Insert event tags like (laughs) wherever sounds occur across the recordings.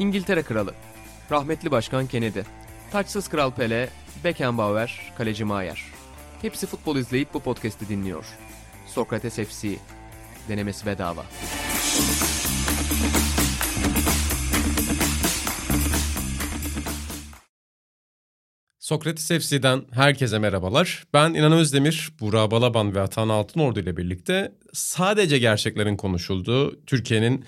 İngiltere Kralı, rahmetli Başkan Kennedy, taçsız Kral Pele, Beckenbauer, Kaleci Maier. Hepsi futbol izleyip bu podcast'i dinliyor. Sokrates FC, denemesi bedava. Sokrates FC'den herkese merhabalar. Ben İnan Özdemir, Burak Balaban ve Atan Altınordu ile birlikte sadece gerçeklerin konuşulduğu Türkiye'nin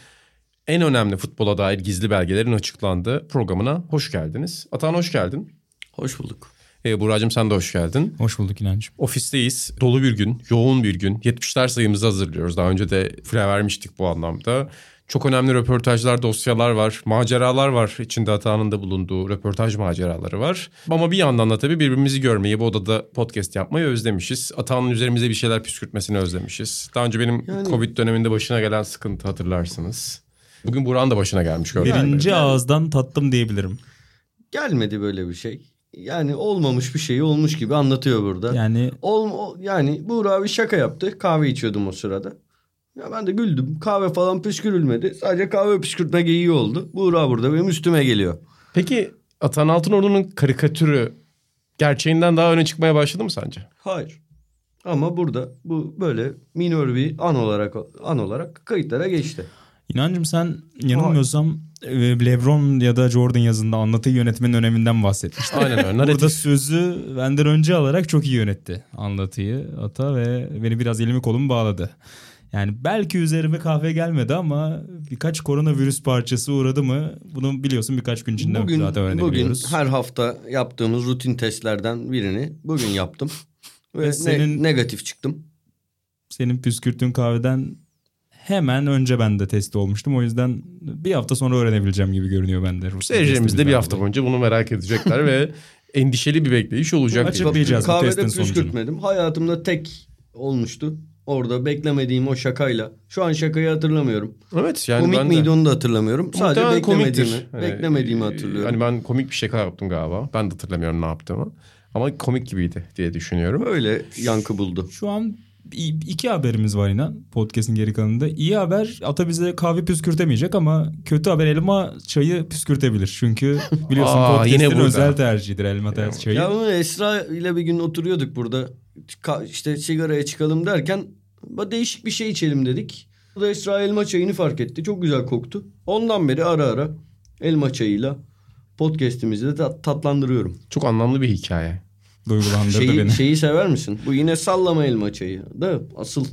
en önemli futbola dair gizli belgelerin açıklandığı programına hoş geldiniz. Atan hoş geldin. Hoş bulduk. Ee, Burak'cığım sen de hoş geldin. Hoş bulduk inancım. Ofisteyiz. Dolu bir gün, yoğun bir gün. 70'ler sayımızı hazırlıyoruz. Daha önce de file vermiştik bu anlamda. Çok önemli röportajlar, dosyalar var, maceralar var. İçinde Atağan'ın da bulunduğu röportaj maceraları var. Ama bir yandan da tabii birbirimizi görmeyi, bu odada podcast yapmayı özlemişiz. Atağan'ın üzerimize bir şeyler püskürtmesini özlemişiz. Daha önce benim Yani- Covid döneminde başına gelen sıkıntı hatırlarsınız. Bugün Burak'ın da başına gelmiş gördüm. Birinci ağızdan tattım diyebilirim. Gelmedi böyle bir şey. Yani olmamış bir şey olmuş gibi anlatıyor burada. Yani Ol, yani Buğra abi şaka yaptı. Kahve içiyordum o sırada. Ya ben de güldüm. Kahve falan püskürülmedi. Sadece kahve püskürtme geyiği oldu. Buğra burada benim üstüme geliyor. Peki Atan Altınordu'nun karikatürü gerçeğinden daha öne çıkmaya başladı mı sence? Hayır. Ama burada bu böyle minör bir an olarak an olarak kayıtlara geçti. İnancım sen yanılmıyorsam e, Lebron ya da Jordan yazında anlatı yönetmenin öneminden bahsetmiştin. Aynen öyle. Burada sözü benden önce alarak çok iyi yönetti anlatıyı Ata ve beni biraz elimi kolumu bağladı. Yani belki üzerime kahve gelmedi ama birkaç koronavirüs parçası uğradı mı bunu biliyorsun birkaç gün içinde Bugün, zaten bugün öğrenebiliyoruz. her hafta yaptığımız rutin testlerden birini bugün yaptım. Ve Ve ne- senin- negatif çıktım. Senin püskürttüğün kahveden hemen önce ben de testi olmuştum. O yüzden bir hafta sonra öğrenebileceğim gibi görünüyor bende. Seyircilerimiz de bir hafta boyunca bunu merak edecekler ve (laughs) endişeli bir bekleyiş olacak. Açıklayacağız bu Kahvede testin sonucunu. püskürtmedim. Hayatımda tek olmuştu. Orada beklemediğim o şakayla. Şu an şakayı hatırlamıyorum. Evet yani Komik ben de- miydi onu da hatırlamıyorum. Sadece Muhtemelen beklemediğimi, komiktir. Hani, beklemediğimi e, hatırlıyorum. Hani ben komik bir şaka yaptım galiba. Ben de hatırlamıyorum ne yaptığımı. Ama komik gibiydi diye düşünüyorum. Öyle yankı buldu. Şu an iki haberimiz var inan podcast'in geri kalanında. İyi haber ata bize kahve püskürtemeyecek ama kötü haber elma çayı püskürtebilir. Çünkü (laughs) biliyorsun Aa, podcast'in özel tercihidir elma ter- çayı. Ya bunu Esra ile bir gün oturuyorduk burada. Ka- işte sigaraya çıkalım derken "Ba- değişik bir şey içelim dedik. O da Esra elma çayını fark etti. Çok güzel koktu. Ondan beri ara ara elma çayıyla podcast'imizi de tat- tatlandırıyorum. Çok anlamlı bir hikaye. Duygulandırdı Şeyi, beni. şeyi sever misin? Bu yine sallama elma çayı. Da asıl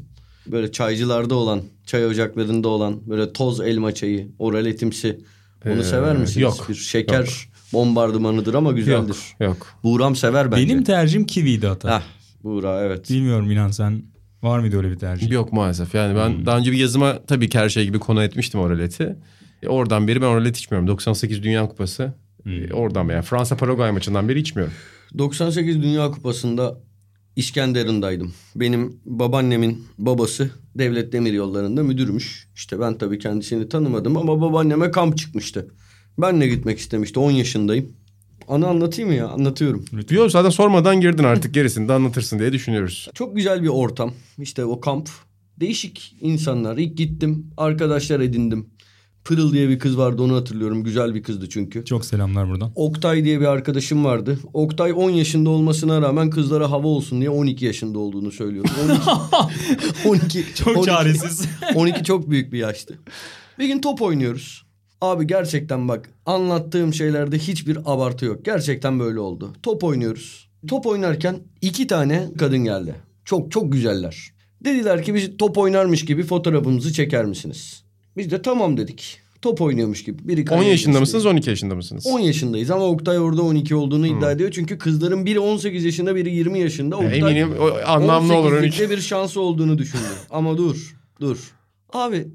böyle çaycılarda olan, çay ocaklarında olan böyle toz elma çayı, oraletimsi. Onu Ee, sever misiniz? yok, Bir şeker bombardımanıdır ama güzeldir. Yok. Yok. Buğram sever bence. Benim tercihim kiviydi ata. Heh, Buğra evet. Bilmiyorum inan sen var mıydı öyle bir tercih? Yok maalesef. Yani ben daha önce bir yazıma tabii ki her şey gibi konu etmiştim oraleti. E, oradan beri ben oralet içmiyorum. 98 Dünya Kupası. E, oradan beri. Yani Fransa Paraguay maçından beri içmiyorum. 98 Dünya Kupası'nda İskenderun'daydım. Benim babaannemin babası devlet demir yollarında müdürmüş. İşte ben tabii kendisini tanımadım ama babaanneme kamp çıkmıştı. Ben de gitmek istemişti 10 yaşındayım. Anı anlatayım mı ya? Anlatıyorum. Yok zaten sormadan girdin artık gerisini de anlatırsın diye düşünüyoruz. Çok güzel bir ortam. İşte o kamp. Değişik insanlar. İlk gittim. Arkadaşlar edindim. Pırıl diye bir kız vardı onu hatırlıyorum. Güzel bir kızdı çünkü. Çok selamlar buradan. Oktay diye bir arkadaşım vardı. Oktay 10 yaşında olmasına rağmen kızlara hava olsun diye 12 yaşında olduğunu söylüyordu. 12 12 (laughs) Çok 12 çaresiz. (laughs) 12 çok büyük bir yaştı. Bir gün top oynuyoruz. Abi gerçekten bak anlattığım şeylerde hiçbir abartı yok. Gerçekten böyle oldu. Top oynuyoruz. Top oynarken iki tane kadın geldi. Çok çok güzeller. Dediler ki biz top oynarmış gibi fotoğrafımızı çeker misiniz? Biz de tamam dedik. Top oynuyormuş gibi. Biri 10 kaleye yaşında geçti. mısınız 12 yaşında mısınız? 10 yaşındayız ama Oktay orada 12 olduğunu Hmm. iddia ediyor. Çünkü kızların biri 18 yaşında biri 20 yaşında. Oktay Eminim o anlamlı olur. 18'likte bir şansı olduğunu düşündü. ama dur dur. Abi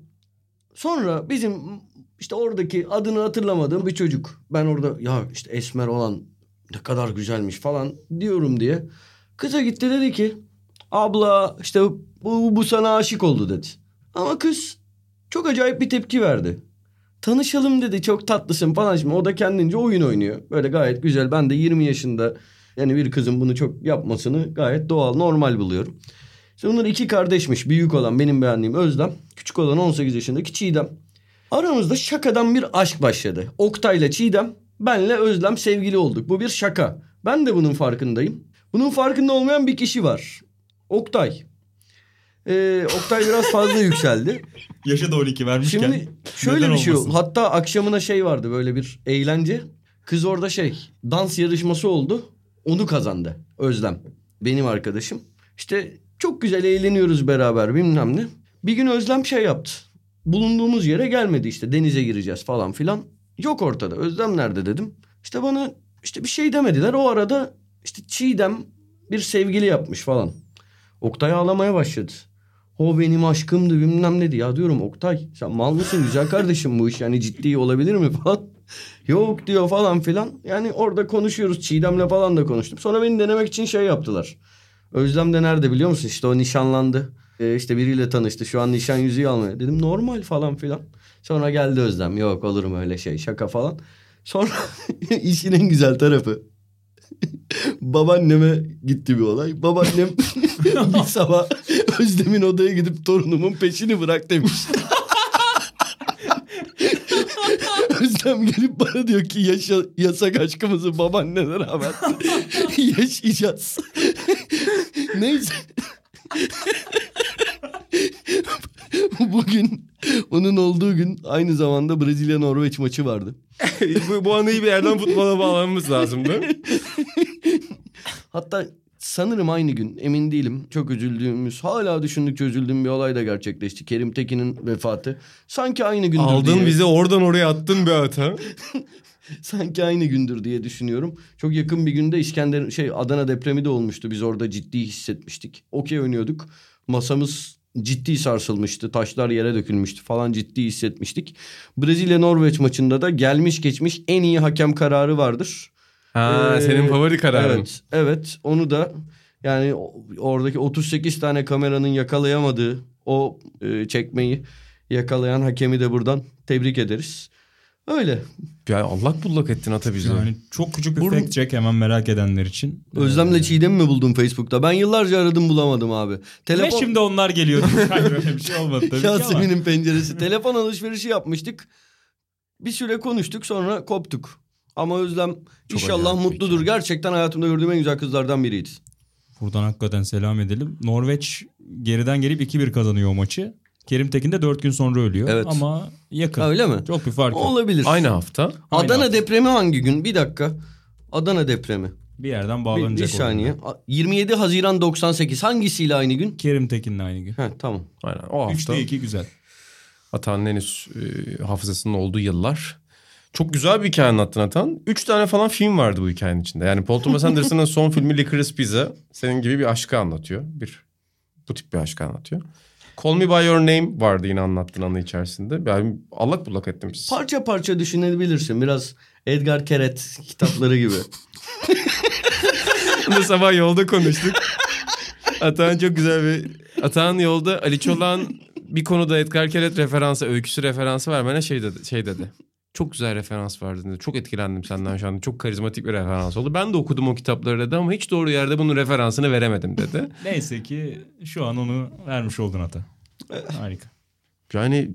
sonra bizim işte oradaki adını hatırlamadığım bir çocuk. Ben orada ya işte esmer olan ne kadar güzelmiş falan diyorum diye. Kıza gitti dedi ki abla işte bu, bu sana aşık oldu dedi. Ama kız çok acayip bir tepki verdi. Tanışalım dedi çok tatlısın falan. Şimdi o da kendince oyun oynuyor. Böyle gayet güzel. Ben de 20 yaşında yani bir kızın bunu çok yapmasını gayet doğal normal buluyorum. İşte bunlar iki kardeşmiş. Büyük olan benim beğendiğim Özlem. Küçük olan 18 yaşındaki Çiğdem. Aramızda şakadan bir aşk başladı. Oktay'la Çiğdem, benle Özlem sevgili olduk. Bu bir şaka. Ben de bunun farkındayım. Bunun farkında olmayan bir kişi var. Oktay. Ee, Oktay biraz fazla yükseldi. Yaşı da 12 vermişken. Şimdi şöyle bir şey oldu. Hatta akşamına şey vardı böyle bir eğlence. Kız orada şey dans yarışması oldu. Onu kazandı Özlem. Benim arkadaşım. İşte çok güzel eğleniyoruz beraber bilmem ne. Bir gün Özlem şey yaptı. Bulunduğumuz yere gelmedi işte denize gireceğiz falan filan. Yok ortada. Özlem nerede dedim. İşte bana işte bir şey demediler. O arada işte Çiğdem bir sevgili yapmış falan. Oktay ağlamaya başladı. O benim aşkımdı bilmem ne diye. Ya diyorum Oktay sen mal mısın güzel kardeşim bu iş yani ciddi olabilir mi (laughs) falan. Yok diyor falan filan. Yani orada konuşuyoruz Çiğdem'le falan da konuştum. Sonra beni denemek için şey yaptılar. Özlem de nerede biliyor musun? İşte o nişanlandı. Ee, işte biriyle tanıştı. Şu an nişan yüzüğü almıyor. Dedim normal falan filan. Sonra geldi Özlem. Yok olur mu öyle şey şaka falan. Sonra (laughs) işin en güzel tarafı. Babaanneme gitti bir olay. Babaannem (laughs) bir sabah Özlem'in odaya gidip torunumun peşini bırak demiş. (laughs) Özlem gelip bana diyor ki yaşa, yasak aşkımızı babaannene rağmen (laughs) yaşayacağız. Neyse. Bugün onun olduğu gün aynı zamanda Brezilya Norveç maçı vardı. bu, bu anıyı bir yerden futbola bağlamamız lazım değil mi? Hatta sanırım aynı gün emin değilim. Çok üzüldüğümüz hala düşündükçe üzüldüğüm bir olay da gerçekleşti. Kerim Tekin'in vefatı. Sanki aynı gündür Aldın diye. bizi oradan oraya attın be ata. (laughs) Sanki aynı gündür diye düşünüyorum. Çok yakın bir günde İskender şey Adana depremi de olmuştu. Biz orada ciddi hissetmiştik. Okey oynuyorduk. Masamız ciddi sarsılmıştı. Taşlar yere dökülmüştü falan ciddi hissetmiştik. Brezilya Norveç maçında da gelmiş geçmiş en iyi hakem kararı vardır. Ha, Ee, senin favori kararın. Evet, evet. Onu da yani oradaki 38 tane kameranın yakalayamadığı o e, çekmeyi yakalayan hakemi de buradan tebrik ederiz. Öyle. Ya Allah bullak ettin ata bizi. Yani çok küçük bir Burun- fact check hemen merak edenler için. Özlem'le Çiğdem'i mi buldum Facebook'ta? Ben yıllarca aradım bulamadım abi. Ve Telefon... şimdi onlar geliyor. Hayır (laughs) öyle bir şey olmadı tabii. Yasemin'in penceresi. Telefon alışverişi yapmıştık. Bir süre konuştuk sonra koptuk. Ama Özlem inşallah acayip bir mutludur. Gerçekten hayatımda gördüğüm en güzel kızlardan biriydi. Buradan hakikaten selam edelim. Norveç geriden gelip 2-1 kazanıyor o maçı. Kerim Tekin de 4 gün sonra ölüyor. Evet. Ama yakın. Öyle mi? Çok bir fark yok. Olabilir. Aynı hafta. Aynı Adana hafta. depremi hangi gün? Bir dakika. Adana depremi. Bir yerden Bir, bağlanacak. bir saniye. A- 27 Haziran 98 hangisiyle aynı gün? Kerim Tekin'le aynı gün. He tamam. Aynen o hafta. 3'te 2 güzel. Atan'ın henüz e, hafızasının olduğu yıllar. Çok güzel bir hikaye anlattın Atan. Üç tane falan film vardı bu hikayenin içinde. Yani Paul Thomas Anderson'ın son filmi Licorice Pizza senin gibi bir aşkı anlatıyor. Bir bu tip bir aşkı anlatıyor. Call Me By Your Name vardı yine anlattığın anı içerisinde. Yani allak bullak ettim siz. Parça parça düşünebilirsin. Biraz Edgar Keret kitapları gibi. (laughs) Bunu sabah yolda konuştuk. Atan çok güzel bir... Atan yolda Ali Çolak'ın bir konuda Edgar Keret referansı, öyküsü referansı vermene şey dedi. Şey dedi. Çok güzel referans verdin. Çok etkilendim senden şu anda. Çok karizmatik bir referans oldu. Ben de okudum o kitapları dedi ama hiç doğru yerde bunun referansını veremedim dedi. (laughs) Neyse ki şu an onu vermiş oldun hata. Harika. Yani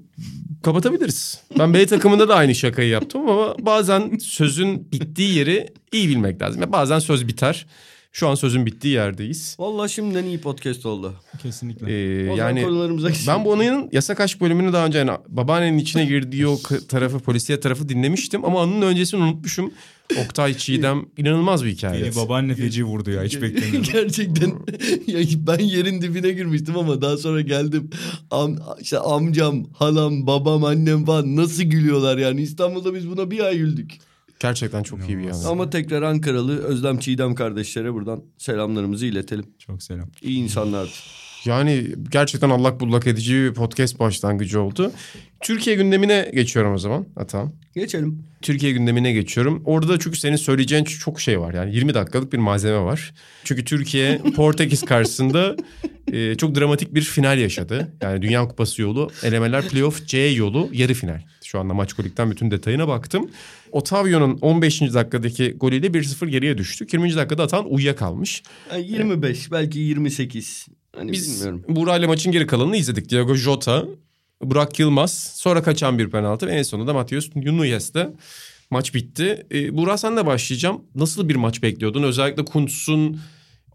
kapatabiliriz. Ben B takımında da aynı şakayı yaptım ama bazen sözün bittiği yeri iyi bilmek lazım. Ya bazen söz biter. Şu an sözün bittiği yerdeyiz. Vallahi şimdiden iyi podcast oldu. Kesinlikle. Ee, yani konularımıza ben bu anının yasak aşk bölümünü daha önce yani babaannenin içine girdiği o tarafı polisiye tarafı dinlemiştim ama anının öncesini unutmuşum. Oktay Çiğdem inanılmaz bir hikaye. Beni babaanne feci vurdu ya hiç beklemiyordum. (laughs) Gerçekten (laughs) ya ben yerin dibine girmiştim ama daha sonra geldim. Am, işte amcam, halam, babam, annem falan nasıl gülüyorlar yani. İstanbul'da biz buna bir ay güldük. Gerçekten çok iyi bir İnanılmaz. yani. Ama tekrar Ankaralı Özlem Çiğdem kardeşlere buradan selamlarımızı iletelim. Çok selam. İyi insanlardı. Yani gerçekten allak bullak edici bir podcast başlangıcı oldu. Türkiye gündemine geçiyorum o zaman Atam. Geçelim. Türkiye gündemine geçiyorum. Orada çünkü senin söyleyeceğin çok şey var. Yani 20 dakikalık bir malzeme var. Çünkü Türkiye (laughs) Portekiz karşısında e, çok dramatik bir final yaşadı. Yani Dünya Kupası yolu, elemeler playoff C yolu yarı final. Şu anda maç kolikten bütün detayına baktım. Otavio'nun 15. dakikadaki golüyle 1-0 geriye düştü. 20. dakikada atan uyuyakalmış. Yani 25 belki 28. Hani Biz bilmiyorum. Buğra ile maçın geri kalanını izledik. Diego Jota Burak Yılmaz. Sonra kaçan bir penaltı ve en sonunda Matius Nunez'de maç bitti. Ee, Burak sen de başlayacağım. Nasıl bir maç bekliyordun? Özellikle Kuntz'un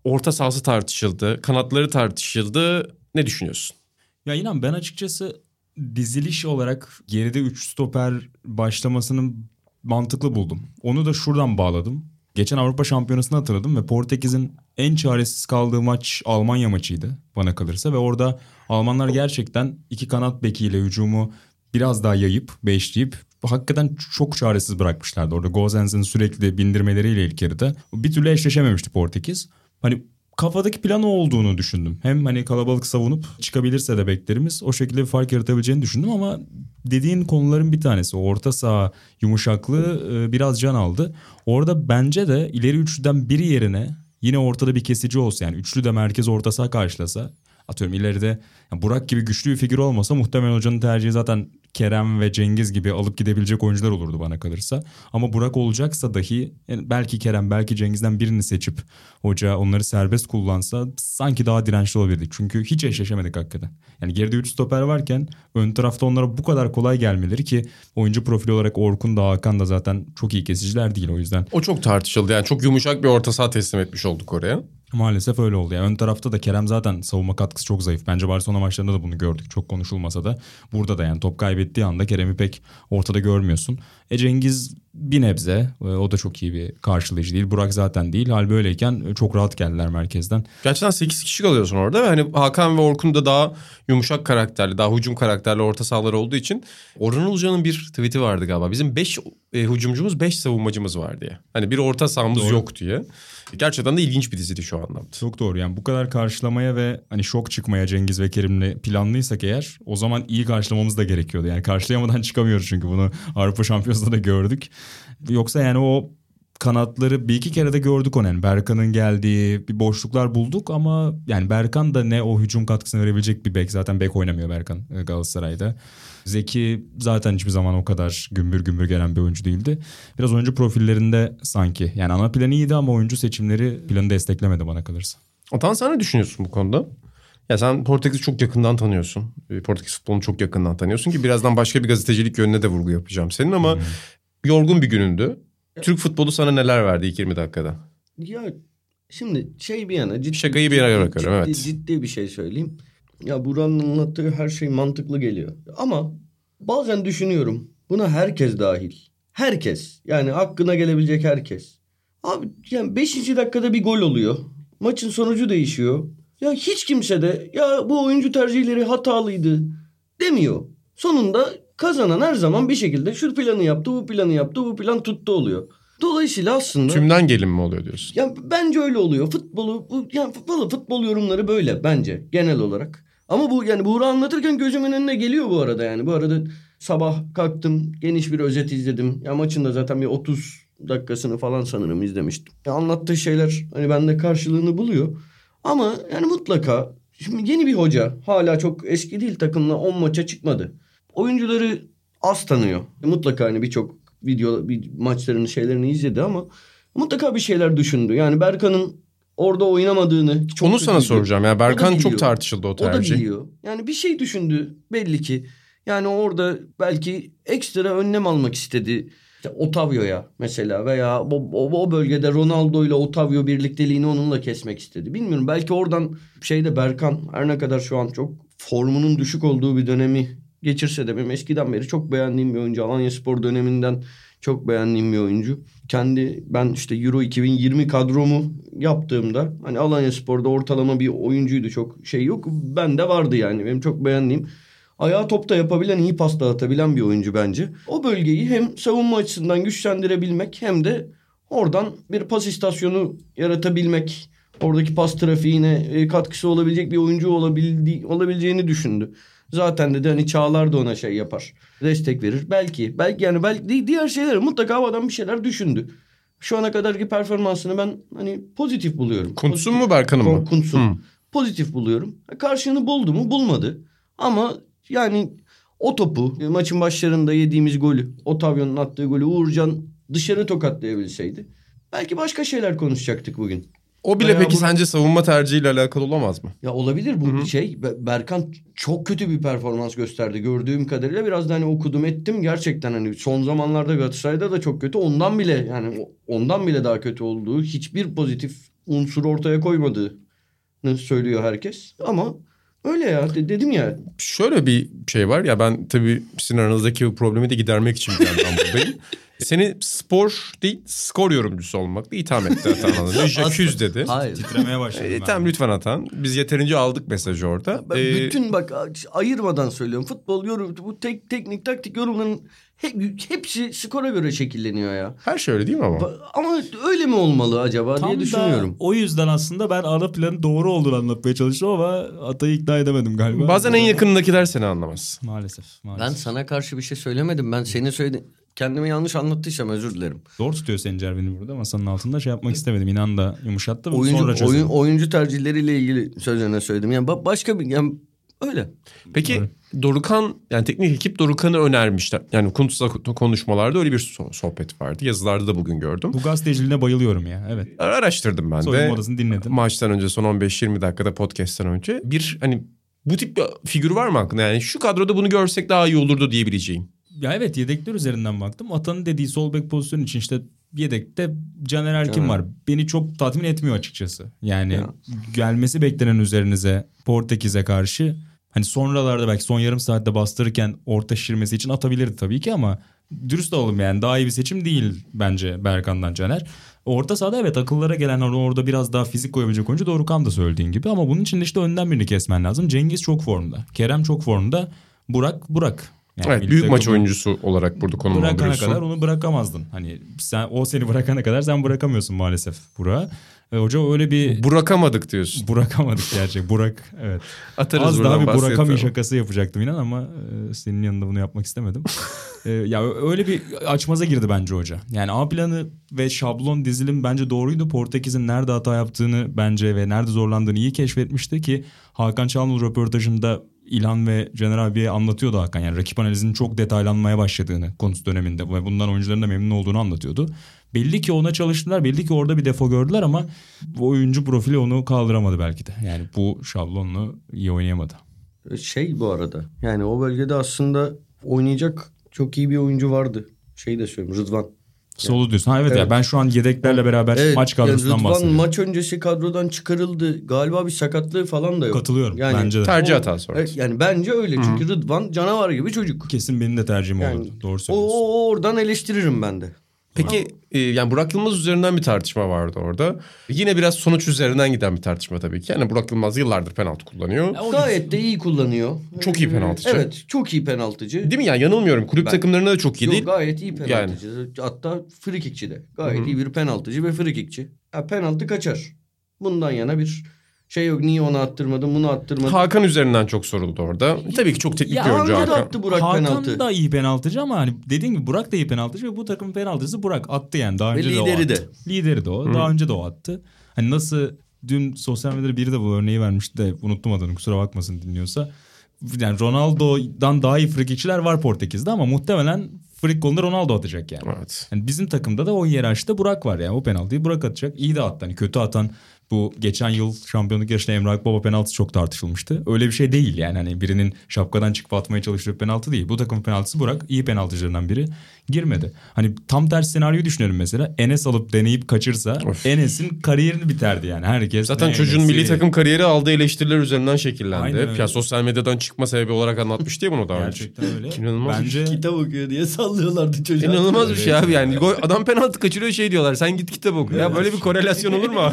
orta sahası tartışıldı. Kanatları tartışıldı. Ne düşünüyorsun? Ya inan ben açıkçası diziliş olarak geride 3 stoper başlamasını mantıklı buldum. Onu da şuradan bağladım. Geçen Avrupa Şampiyonası'nı hatırladım ve Portekiz'in en çaresiz kaldığı maç Almanya maçıydı bana kalırsa. Ve orada Almanlar gerçekten iki kanat bekiyle hücumu biraz daha yayıp, beşleyip hakikaten çok çaresiz bırakmışlardı. Orada Gozens'in sürekli bindirmeleriyle ilk yarıda bir türlü eşleşememişti Portekiz. Hani kafadaki plan o olduğunu düşündüm. Hem hani kalabalık savunup çıkabilirse de beklerimiz o şekilde bir fark yaratabileceğini düşündüm ama dediğin konuların bir tanesi orta saha yumuşaklığı e, biraz can aldı. Orada bence de ileri üçlüden biri yerine yine ortada bir kesici olsa yani üçlü de merkez orta saha karşılasa atıyorum ileride yani Burak gibi güçlü bir figür olmasa muhtemelen hocanın tercihi zaten Kerem ve Cengiz gibi alıp gidebilecek oyuncular olurdu bana kalırsa. Ama Burak olacaksa dahi yani belki Kerem belki Cengiz'den birini seçip hoca onları serbest kullansa sanki daha dirençli olabilirdik. Çünkü hiç eşleşemedik hakikaten. Yani geride 3 stoper varken ön tarafta onlara bu kadar kolay gelmeleri ki oyuncu profili olarak Orkun da Hakan da zaten çok iyi kesiciler değil o yüzden. O çok tartışıldı. Yani çok yumuşak bir orta saha teslim etmiş olduk oraya. Maalesef öyle oldu. Yani ön tarafta da Kerem zaten savunma katkısı çok zayıf. Bence Barcelona maçlarında da bunu gördük. Çok konuşulmasa da. Burada da yani top kaybettiği anda Kerem'i pek ortada görmüyorsun. E Cengiz bir nebze. E, o da çok iyi bir karşılayıcı değil. Burak zaten değil. Hal böyleyken çok rahat geldiler merkezden. Gerçekten 8 kişi kalıyorsun orada ve hani Hakan ve Orkun da daha yumuşak karakterli, daha hücum karakterli orta sahalar olduğu için Orhan Ulucan'ın bir tweet'i vardı galiba. Bizim 5 e, hücumcumuz 5 savunmacımız var diye. Hani bir orta sahamız Doğru. yok diye. Gerçekten de ilginç bir diziydi şu anlamda. Çok doğru yani bu kadar karşılamaya ve hani şok çıkmaya Cengiz ve Kerim'le planlıysak eğer o zaman iyi karşılamamız da gerekiyordu. Yani karşılayamadan (laughs) çıkamıyoruz çünkü bunu Avrupa Şampiyonası'nda da gördük. Yoksa yani o kanatları bir iki kere de gördük onu. Yani Berkan'ın geldiği bir boşluklar bulduk ama yani Berkan da ne o hücum katkısını verebilecek bir bek. Zaten bek oynamıyor Berkan e, Galatasaray'da. Zeki zaten hiçbir zaman o kadar gümbür gümbür gelen bir oyuncu değildi. Biraz oyuncu profillerinde sanki. Yani ana plan iyiydi ama oyuncu seçimleri planı desteklemedi bana kalırsa. Atan sen ne düşünüyorsun bu konuda? Ya sen Portekiz'i çok yakından tanıyorsun. E, Portekiz futbolunu çok yakından tanıyorsun ki birazdan başka bir gazetecilik yönüne de vurgu yapacağım senin ama hmm. yorgun bir günündü. Türk futbolu sana neler verdi ilk 20 dakikada? Ya şimdi şey bir yana ciddi, Şakayı bir yana bırakıyorum ciddi, evet. Ciddi bir şey söyleyeyim. Ya Buran'ın anlattığı her şey mantıklı geliyor. Ama bazen düşünüyorum. Buna herkes dahil. Herkes. Yani hakkına gelebilecek herkes. Abi yani 5. dakikada bir gol oluyor. Maçın sonucu değişiyor. Ya hiç kimse de ya bu oyuncu tercihleri hatalıydı demiyor. Sonunda kazanan her zaman bir şekilde şu planı yaptı, bu planı yaptı, bu plan tuttu oluyor. Dolayısıyla aslında... Tümden gelin mi oluyor diyorsun? Ya bence öyle oluyor. Futbolu, bu, yani futbolu, futbol yorumları böyle bence genel olarak. Ama bu yani Buğra anlatırken gözümün önüne geliyor bu arada yani. Bu arada sabah kalktım geniş bir özet izledim. Ya maçın da zaten bir 30 dakikasını falan sanırım izlemiştim. Ya anlattığı şeyler hani bende karşılığını buluyor. Ama yani mutlaka şimdi yeni bir hoca hala çok eski değil takımla 10 maça çıkmadı. Oyuncuları az tanıyor. Mutlaka hani birçok video bir maçlarını şeylerini izledi ama mutlaka bir şeyler düşündü. Yani Berkan'ın orada oynamadığını çok Onu sana soracağım. Yani Berkan çok tartışıldı o tercih. O da biliyor. Yani bir şey düşündü belli ki. Yani orada belki ekstra önlem almak istedi. İşte Otavio'ya mesela veya o, o, o bölgede Ronaldo ile Otavio birlikteliğini onunla kesmek istedi. Bilmiyorum belki oradan şeyde Berkan her ne kadar şu an çok formunun düşük olduğu bir dönemi geçirse de benim eskiden beri çok beğendiğim bir oyuncu. Alanya Spor döneminden çok beğendiğim bir oyuncu. Kendi ben işte Euro 2020 kadromu yaptığımda hani Alanya Spor'da ortalama bir oyuncuydu çok şey yok. Ben de vardı yani benim çok beğendiğim. Ayağı topta yapabilen, iyi pas dağıtabilen bir oyuncu bence. O bölgeyi hem savunma açısından güçlendirebilmek hem de oradan bir pas istasyonu yaratabilmek, oradaki pas trafiğine e, katkısı olabilecek bir oyuncu olabildi, olabileceğini düşündü. Zaten dedi hani Çağlar da ona şey yapar. Destek verir. Belki. Belki yani belki diğer şeyler mutlaka o adam bir şeyler düşündü. Şu ana kadarki performansını ben hani pozitif buluyorum. Kuntz'un mu Berkan'ın mı? Kuntz'un. Hmm. Pozitif buluyorum. Karşılığını buldu mu? Bulmadı. Ama yani o topu maçın başlarında yediğimiz golü, Otavio'nun attığı golü Uğurcan dışarı tokatlayabilseydi belki başka şeyler konuşacaktık bugün. O bile peki bu- sence savunma tercihiyle alakalı olamaz mı? Ya olabilir bu bir şey. Be- Berkan çok kötü bir performans gösterdi gördüğüm kadarıyla. Biraz da hani okudum ettim. Gerçekten hani son zamanlarda Galatasaray'da da çok kötü. Ondan bile yani ondan bile daha kötü olduğu hiçbir pozitif unsur ortaya koymadığını söylüyor herkes. Ama öyle ya de- dedim ya. Şöyle bir şey var ya ben tabii sizin aranızdaki bu problemi de gidermek için bir yandan (laughs) buradayım. Seni spor değil skor yorumcusu olmakla itham etti Atan Alanı. (laughs) Jacques dedi. Hayır. Titremeye başladım. E, ben. tamam lütfen Atan. Biz yeterince aldık mesajı orada. Ben E, bütün bak ayırmadan söylüyorum. Futbol yorum bu tek, teknik taktik yorumların hep, hepsi skora göre şekilleniyor ya. her şey öyle değil mi ama? Ba- Ama öyle mi olmalı acaba Tam diye da düşünüyorum. o yüzden aslında ben ana planın doğru olduğunu anlatmaya çalıştım ama Atay'ı ikna edemedim galiba. Bazen en yakınındakiler seni anlamaz. Maalesef. Ben maalesef. sana karşı bir şey söylemedim. Ben seni söyledi kendimi yanlış anlattıysam özür dilerim. Zor tutuyor Sencer beni burada masanın altında şey yapmak istemedim. İnan da yumuşattım Oyuncu sonra çözelim. oyun, oyuncu tercihleriyle ilgili sözlerine söyledim. Yani ba- başka bir yani öyle. Peki Dorukan yani teknik ekip Dorukan'ı önermişler. Yani Kuntz'la konuşmalarda öyle bir so- sohbet vardı. Yazılarda da bugün gördüm. Bu gazeteciliğine bayılıyorum ya evet. Araştırdım ben Soyunma de. odasını dinledim. Maçtan önce son 15-20 dakikada podcast'ten önce bir hani bu tip bir figür var mı aklında? Yani şu kadroda bunu görsek daha iyi olurdu diyebileceğim. Ya evet yedekler üzerinden baktım. Atan'ın dediği sol bek pozisyonu için işte yedekte Caner Erkin Caner. var. Beni çok tatmin etmiyor açıkçası. Yani Ya. gelmesi beklenen üzerinize Portekiz'e karşı hani sonralarda belki son yarım saatte bastırırken orta şişirmesi için atabilirdi tabii ki ama dürüst olalım yani daha iyi bir seçim değil bence Berkan'dan Caner. Orta sahada evet akıllara gelen or- orada biraz daha fizik koyabilecek oyuncu Dorukhan da söylediğin gibi ama bunun için de işte önden birini kesmen lazım. Cengiz çok formda. Kerem çok formda. Burak Burak. Yani evet büyük maç oyuncusu olarak burada bırakana konumlandırıyorsun. kadar onu bırakamazdın. Hani sen o seni bırakana kadar sen bırakamıyorsun maalesef Burak'ı. E, hoca öyle bir Bırakamadık diyorsun. bırakamadık gerçek. Burak evet. Atarız Az daha bir Burakami şakası yapacaktım inan ama e, senin yanında bunu yapmak istemedim. (laughs) E, ya öyle bir açmaza girdi bence hoca. Yani A planı ve şablon dizilim bence doğruydu. Portekiz'in nerede hata yaptığını bence ve nerede zorlandığını iyi keşfetmişti ki Hakan Çalhanoğlu röportajında İlhan ve Caner abiye anlatıyordu Hakan. Yani rakip analizinin çok detaylanmaya başladığını konusu döneminde ve bundan oyuncuların da memnun olduğunu anlatıyordu. Belli ki ona çalıştılar. Belli ki orada bir defo gördüler ama oyuncu profili onu kaldıramadı belki de. Yani bu şablonlu iyi oynayamadı. Şey bu arada yani o bölgede aslında oynayacak çok iyi bir oyuncu vardı. Şey de söyleyeyim Rıdvan. Solu diyorsun. Ha evet, Evet. ya ben şu an yedeklerle beraber maç yani kadrosundan Rıdvan bahsediyorum. maç öncesi kadrodan çıkarıldı. Galiba bir sakatlığı falan da yok. Katılıyorum Yani bence de. Tercih O- hatası. Evet, yani bence öyle. Çünkü Rıdvan canavar gibi çocuk. Kesin benim de tercihim Yani olurdu. Doğru O, söylüyorsun. o oradan eleştiririm ben de. Peki e, yani Burak Yılmaz üzerinden bir tartışma vardı orada. Yine biraz sonuç üzerinden giden bir tartışma tabii ki. Yani Burak Yılmaz yıllardır penaltı kullanıyor. o Gayet de iyi kullanıyor. Çok iyi penaltıcı. Evet çok iyi penaltıcı. Değil mi yani yanılmıyorum. Kulüp Ben- takımlarında da çok iyi Yok, değil. gayet iyi penaltıcı. Hatta frikikçi de. Gayet iyi bir penaltıcı ve frikikçi. Ya penaltı kaçar. Bundan yana bir şey yok. Niye onu attırmadın bunu attırmadın. Hakan üzerinden çok soruldu orada. Tabii ki çok teknik Ya bir oyuncu Hakan. attı Burak Hakan penaltı. da iyi penaltıcı ama hani dediğim gibi Burak da iyi penaltıcı ve bu takımın penaltıcısı Burak attı yani. Daha Ve önce de o lideri attı. de. Lideri de o. Daha önce de o attı. Hani nasıl dün sosyal medyada biri de bu örneği vermişti de unuttum adını kusura bakmasın dinliyorsa. Yani Ronaldo'dan daha iyi frikikçiler var Portekiz'de ama muhtemelen frik golünü Ronaldo atacak yani. Evet. Yani bizim takımda da o hiyerarşide Burak var yani. O penaltıyı Burak atacak. İyi de attı. Hani kötü atan bu geçen yıl şampiyonluk yarışında Emre Akbaba penaltısı çok tartışılmıştı. Öyle bir şey değil yani. Hani birinin şapkadan çıkıp atmaya çalıştığı penaltı değil. Bu takımın penaltısı Burak. iyi penaltıcılarından biri. Girmedi. Hani tam tersi senaryoyu düşünelim mesela. Enes alıp deneyip kaçırsa Of. Enes'in kariyerini biterdi yani. Herkes Zaten ne çocuğun Enes'i- milli takım kariyeri aldığı eleştiriler üzerinden şekillendi. Aynen ya sosyal medyadan çıkma sebebi olarak anlatmış diye bunu daha önce. Gerçekten öyle. İnanılmaz bir Bence Kitap okuyor diye sallıyorlardı çocuğa. İnanılmaz bir şey abi yani. Adam penaltı kaçırıyor şey diyorlar. Sen git kitap oku. Ya böyle bir korelasyon olur mu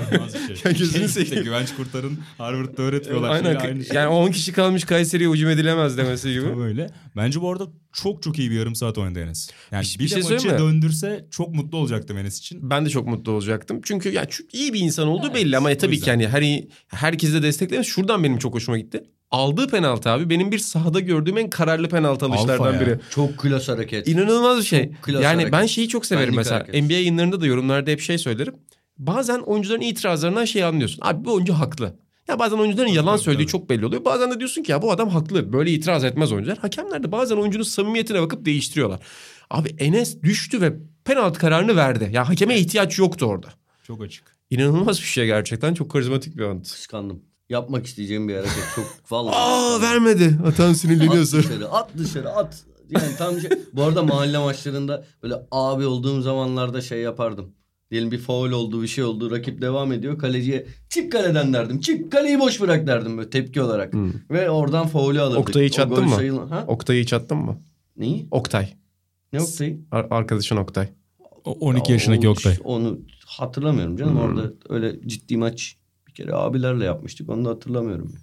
şey. (laughs) Ya gözünü Şey seveyim. işte Güvenç Kurtar'ın Harvard'da öğretmiyorlar. Aynen. Şey aynı şey. Yani 10 kişi kalmış Kayseri'ye hücum edilemez demesi gibi. Böyle. Bence bu arada çok çok iyi bir yarım saat oynadı Enes. Yani Bir- bir, bir de şey maçı mi? döndürse çok mutlu olacaktım Enes için. Ben de çok mutlu olacaktım. Çünkü ya çok iyi bir insan olduğu Evet, belli ama tabii ki yani her herkese de desteklemez. Şuradan benim çok hoşuma gitti. Aldığı penaltı abi benim bir sahada gördüğüm en kararlı penaltı alışlardan biri. Çok klas hareket. İnanılmaz bir şey. Yani hareket. ben şeyi çok severim Benlik mesela. hareket. NBA yayınlarında da yorumlarda hep şey söylerim. Bazen oyuncuların itirazlarından şey anlıyorsun. Abi bu oyuncu haklı. Ya bazen oyuncuların yalan tabii, söylediği tabii. çok belli oluyor. Bazen de diyorsun ki ya bu adam haklı. Böyle itiraz etmez oyuncular. Hakemler de bazen oyuncunun samimiyetine bakıp değiştiriyorlar. Abi Enes düştü ve penaltı kararını verdi. Ya hakeme ihtiyaç yoktu orada. Çok açık. İnanılmaz bir şey gerçekten. Çok karizmatik bir ant. Kıskandım. Yapmak isteyeceğim bir hareket çok (laughs) vallahi. Aa vermedi. Atan At sinirleniyorsa. dışarı, at dışarı, at. Yani tam şey. Bu arada mahalle maçlarında böyle abi olduğum zamanlarda şey yapardım. Diyelim bir faul oldu, bir şey oldu. Rakip devam ediyor. Kaleciye çık kaleden derdim. Çık kaleyi boş bırak derdim böyle tepki olarak. Hmm. Ve oradan faulü alırdık. Oktay'ı hiç attın mı? sayılan- Ha? Oktay'ı hiç attın mı? Neyi? Oktay. Ne Oktay'ı? Ar- arkadaşın Oktay. O 12 yaşındaki O- Oktay. Onu hatırlamıyorum canım. Hmm. Orada öyle ciddi maç bir kere abilerle yapmıştık. Onu da hatırlamıyorum.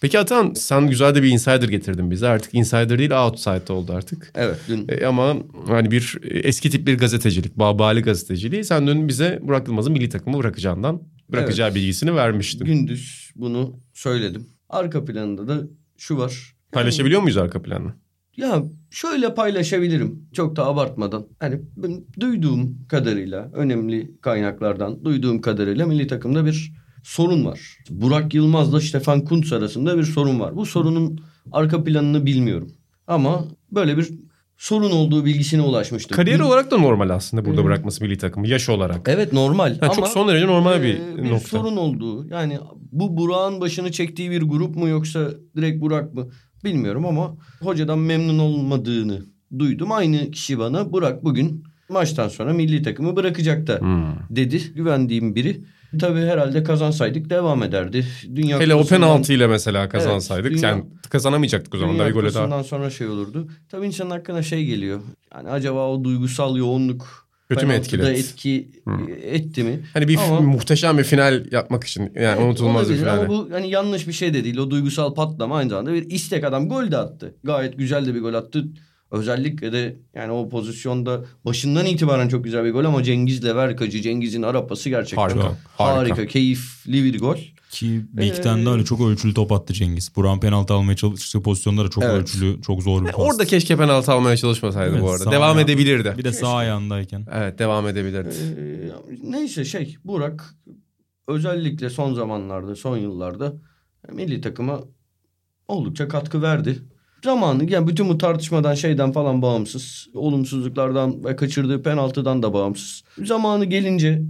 Peki Atan sen güzel de bir insider getirdin bize. Artık insider değil outside oldu artık. Evet dün E, ama hani bir e, eski tip bir gazetecilik, babali gazeteciliği. Sen dün bize Burak Yılmaz'ın milli takımı bırakacağından bırakacağı bilgisini vermiştin. gündüz bunu söyledim. Arka planında da şu var. Paylaşabiliyor muyuz arka planını? Ya şöyle paylaşabilirim çok da abartmadan. Hani ben duyduğum kadarıyla önemli kaynaklardan duyduğum kadarıyla milli takımda bir sorun var. Burak Yılmaz'la Stefan Kuntz arasında bir sorun var. Bu sorunun arka planını bilmiyorum. Ama böyle bir sorun olduğu bilgisine ulaşmıştım. Kariyer olarak da normal aslında burada Hmm. bırakması milli takımı yaş olarak. Evet normal Ha, ama çok son derece normal bir, e, bir nokta. sorun olduğu. Yani bu Burak'ın başını çektiği bir grup mu yoksa direkt Burak mı bilmiyorum ama hocadan memnun olmadığını duydum. Aynı kişi bana Burak bugün maçtan sonra milli takımı bırakacak da Hmm. dedi. Güvendiğim biri. Tabii herhalde kazansaydık devam ederdi. Dünya Hele o Kupası'ndan- penaltıyla mesela kazansaydık dünya- yani kazanamayacaktık o zaman da bir gole daha. Sonra şey olurdu. Tabii insanın hakkına şey geliyor. Yani acaba o duygusal yoğunluk Kötü mü etkiledi? etki Hmm. etti mi? Hani bir Ama- muhteşem bir final yapmak için yani Evet, unutulmaz bir final. Ama bu hani yanlış bir şey de değil. O duygusal patlama aynı zamanda bir istek adam gol de attı. Gayet güzel de bir gol attı. Özellikle de yani o pozisyonda başından itibaren çok güzel bir gol ama Cengiz'le Verkacı, Cengiz'in arapası gerçekten Harika, harika, harika. keyifli bir gol. Ki iki Ee, de öyle çok ölçülü top attı Cengiz. Buran penaltı almaya çalıştığı pozisyonlara çok Evet. ölçülü, çok zor bir pas. Orada keşke penaltı almaya çalışmasaydı Evet, bu arada. Devam ayağı- edebilirdi. Bir de sağ ayağındayken. Evet devam edebilirdi. Ee, neyse şey Burak özellikle son zamanlarda, son yıllarda milli takıma oldukça katkı verdi. Zamanı yani bütün bu tartışmadan şeyden falan bağımsız, olumsuzluklardan ve kaçırdığı penaltıdan da bağımsız. Zamanı gelince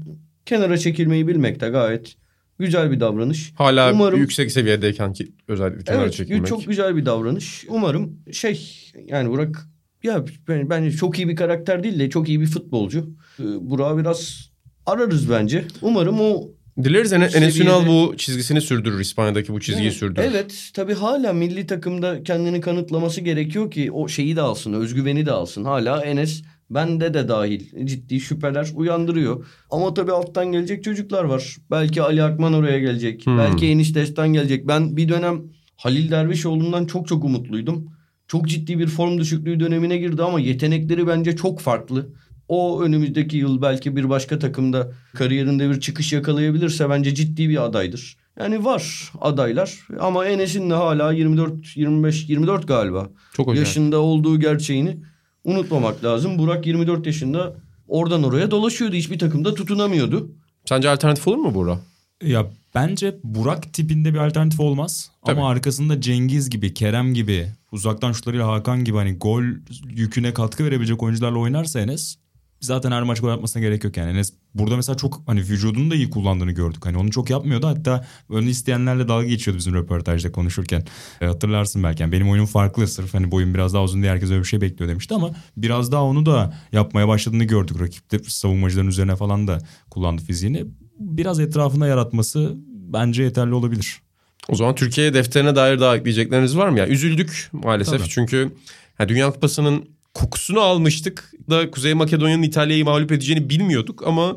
kenara çekilmeyi bilmek de gayet güzel bir davranış. Hala Umarım- yüksek seviyedeyken ki özellikle kenara Evet çekilmek. çok güzel bir davranış. Umarım şey yani Burak ya ben, bence çok iyi bir karakter değil de çok iyi bir futbolcu. Ee, Burak'ı biraz ararız bence. Umarım o Dileriz Ene- Enes Ünal bu çizgisini sürdürür. İspanya'daki bu çizgiyi Evet, sürdürür. Evet tabii hala milli takımda kendini kanıtlaması gerekiyor ki o şeyi de alsın özgüveni de alsın. Hala Enes bende de dahil ciddi şüpheler uyandırıyor. Ama tabii alttan gelecek çocuklar var. Belki Ali Akman oraya gelecek. Hmm. Belki Enis Destan gelecek. Ben bir dönem Halil Dervişoğlu'ndan çok çok umutluydum. Çok ciddi bir form düşüklüğü dönemine girdi ama yetenekleri bence çok farklı. O önümüzdeki yıl belki bir başka takımda kariyerinde bir çıkış yakalayabilirse bence ciddi bir adaydır. Yani var adaylar ama Enes'in de hala 24 25 24 galiba. Çok acayip. Yaşında olduğu gerçeğini unutmamak lazım. Burak 24 yaşında oradan oraya dolaşıyordu. Hiçbir takımda tutunamıyordu. Sence alternatif olur mu Burak? Ya bence Burak tipinde bir alternatif olmaz. Tabii. Ama arkasında Cengiz gibi, Kerem gibi, uzaktan şutlarıyla Hakan gibi hani gol yüküne katkı verebilecek oyuncularla oynarsa Enes zaten her maç gol atmasına gerek yok yani. Enes burada mesela çok hani vücudunu da iyi kullandığını gördük. Hani onu çok yapmıyordu. Hatta önü isteyenlerle dalga geçiyordu bizim röportajda konuşurken. E, hatırlarsın belki. Yani benim oyunum farklı sırf hani boyum biraz daha uzun diye herkes öyle bir şey bekliyor demişti ama biraz daha onu da yapmaya başladığını gördük. Rakipte savunmacıların üzerine falan da kullandı fiziğini. Biraz etrafında yaratması bence yeterli olabilir. O zaman Türkiye defterine dair daha ekleyecekleriniz var mı? Yani üzüldük maalesef Tabii. çünkü yani Dünya Kupası'nın kokusunu almıştık da Kuzey Makedonya'nın İtalya'yı mağlup edeceğini bilmiyorduk ama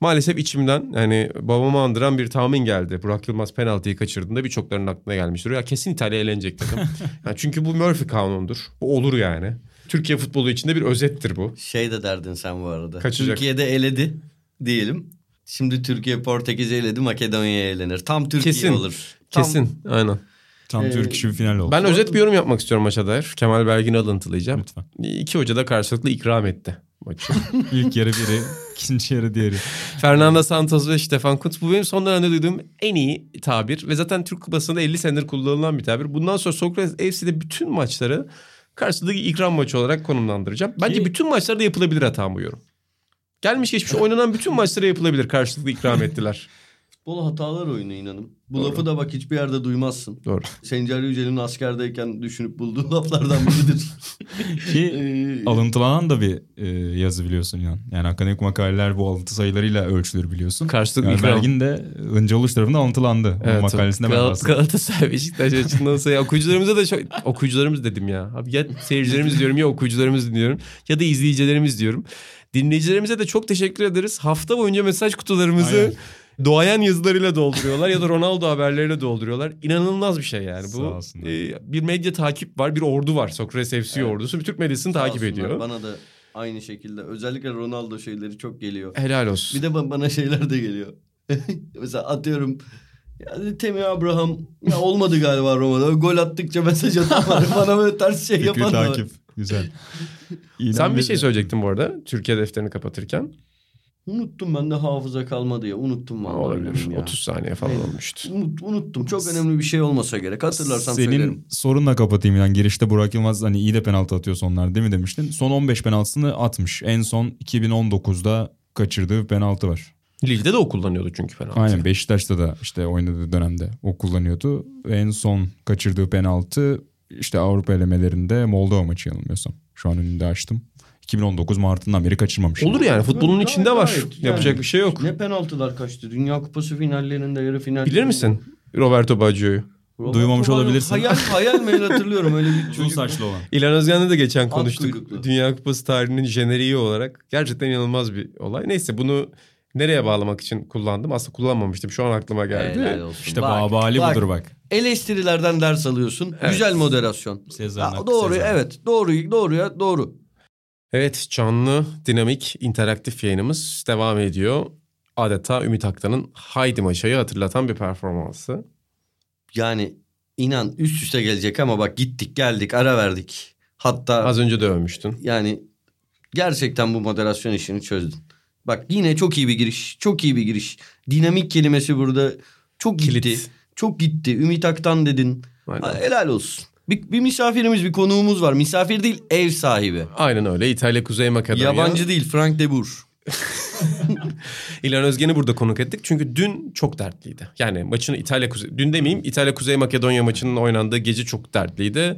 maalesef içimden yani babamı andıran bir tahmin geldi. Burak Yılmaz penaltıyı kaçırdığında birçoklarının aklına gelmiştir. Ya kesin İtalya elenecek dedim. (laughs) yani çünkü bu Murphy kanundur. Bu olur yani. Türkiye futbolu içinde bir özettir bu. Şey de derdin sen bu arada. Kaçacak. Türkiye'de eledi diyelim. Şimdi Türkiye Portekiz'i eledi Makedonya'ya elenir. Tam Türkiye Kesin. olur. Tam- Kesin aynen. Tam Ee, Türk işi bir final oldu. Ben özet bir yorum yapmak istiyorum maça dair. Kemal Belgin'i alıntılayacağım. Lütfen. İki hoca da karşılıklı ikram etti maçı. (laughs) İlk yarı biri, ikinci yarı diğeri. Fernando Santos ve Stefan Kuntz bu benim son dönemde duyduğum en iyi tabir ve zaten Türk Kupası'nda 50 senedir kullanılan bir tabir. Bundan sonra Sokrates FC'de bütün maçları karşılıklı ikram maçı olarak konumlandıracağım. Bence Ki- bütün maçlarda yapılabilir hata bu yorum. Gelmiş geçmiş oynanan bütün maçlara yapılabilir. Karşılıklı ikram ettiler. (laughs) Futbol hatalar oyunu inanın. Bu lafı da bak hiçbir yerde duymazsın. Doğru. Sencer Yücel'in askerdeyken düşünüp bulduğu (laughs) laflardan biridir. (laughs) Ki Ee, alıntılanan da bir e, yazı biliyorsun yani. Yani akademik makaleler bu alıntı sayılarıyla ölçülür biliyorsun. Karşılıklı Yani ikram. Belgin de Hıncal Uluç tarafından alıntılandı. Evet, makalesinde ben Gal- rastladım. Galatasaray Beşiktaş (laughs) açısından ya okuyucularımıza da çok okuyucularımız dedim ya. Abi ya seyircilerimiz diyorum ya okuyucularımız diyorum ya da izleyicilerimiz diyorum. Dinleyicilerimize de çok teşekkür ederiz. Hafta boyunca mesaj kutularımızı Aynen. Doğayan yazılarıyla dolduruyorlar ya da Ronaldo haberleriyle dolduruyorlar. İnanılmaz bir şey yani bu. e, bir medya takip var, bir ordu var. Sokrates FC Evet. ordusu bir Türk medyasını sağ takip olsunlar, ediyor. Bana da aynı şekilde özellikle Ronaldo şeyleri çok geliyor. Helal olsun. Bir de ba- bana şeyler de geliyor. (laughs) Mesela atıyorum yani Temi Abraham ya olmadı galiba Roma'da. Gol attıkça mesaj atan var. (laughs) Bana böyle ters şey yapan takip. Güzel. (laughs) Sen İlan bir şey söyleyecektin bu arada. Türkiye defterini kapatırken. Unuttum ben de hafıza kalmadı ya. Unuttum vallahi Olabilir. ya. 30 saniye falan Evet. olmuştu. Unut- unuttum. Çok önemli bir şey olmasa gerek. Hatırlarsam Senin söylerim. sorunla kapatayım yani girişte Burak Yılmaz hani iyi de penaltı atıyor sonlar değil mi demiştin. Son 15 penaltısını atmış. En son 2019'da kaçırdığı penaltı var. Ligde de o kullanıyordu çünkü penaltı. Aynen Beşiktaş'ta da işte oynadığı dönemde o kullanıyordu. En son kaçırdığı penaltı işte Avrupa elemelerinde Moldova maçı yanılmıyorsam. Şu an önünde açtım. 2019 Mart'ından beri kaçırmamış. Olur yani futbolun Gayet- içinde var. gayet yani. Yapacak bir şey yok. Ne penaltılar kaçtı. Dünya Kupası finallerinde yarı final. Bilir misin Roberto Baggio'yu? Roberto Duymamış Baggio- olabilirsin. Hayal hayal (laughs) meyil hatırlıyorum öyle bir çocuk. saçlı olan. İlhan Özgen'le de geçen konuştuk. kuyruklu. Dünya Kupası tarihinin jeneriği olarak. Gerçekten inanılmaz bir olay. Neyse bunu nereye bağlamak için kullandım? Aslında kullanmamıştım. Şu an aklıma geldi. Helal olsun. İşte Bak, babali bak. budur bak. Eleştirilerden ders alıyorsun. Evet. Güzel moderasyon. Hakkı doğru Sezar. evet. Doğru doğruya doğru. Evet canlı, dinamik, interaktif yayınımız devam ediyor. Adeta Ümit Aktan'ın Haydi Maşa'yı hatırlatan bir performansı. Yani inan üst üste gelecek ama bak gittik geldik ara verdik. Hatta Az önce de övmüştün. yani gerçekten bu moderasyon işini çözdün. Bak yine çok iyi bir giriş. Çok iyi bir giriş. Dinamik kelimesi burada çok gitti. Kilit. Çok gitti. Ümit Aktan dedin. Aynen. Helal olsun. Bir, bir misafirimiz, bir konuğumuz var. Misafir değil, ev sahibi. Aynen öyle. İtalya, Kuzey Makedonya. Yabancı değil, Frank de Boer. (laughs) İlhan Özgen'i burada konuk ettik. Çünkü dün çok dertliydi. Yani maçın İtalya Kuzey... Dün demeyeyim İtalya Kuzey Makedonya maçının oynandığı gece çok dertliydi.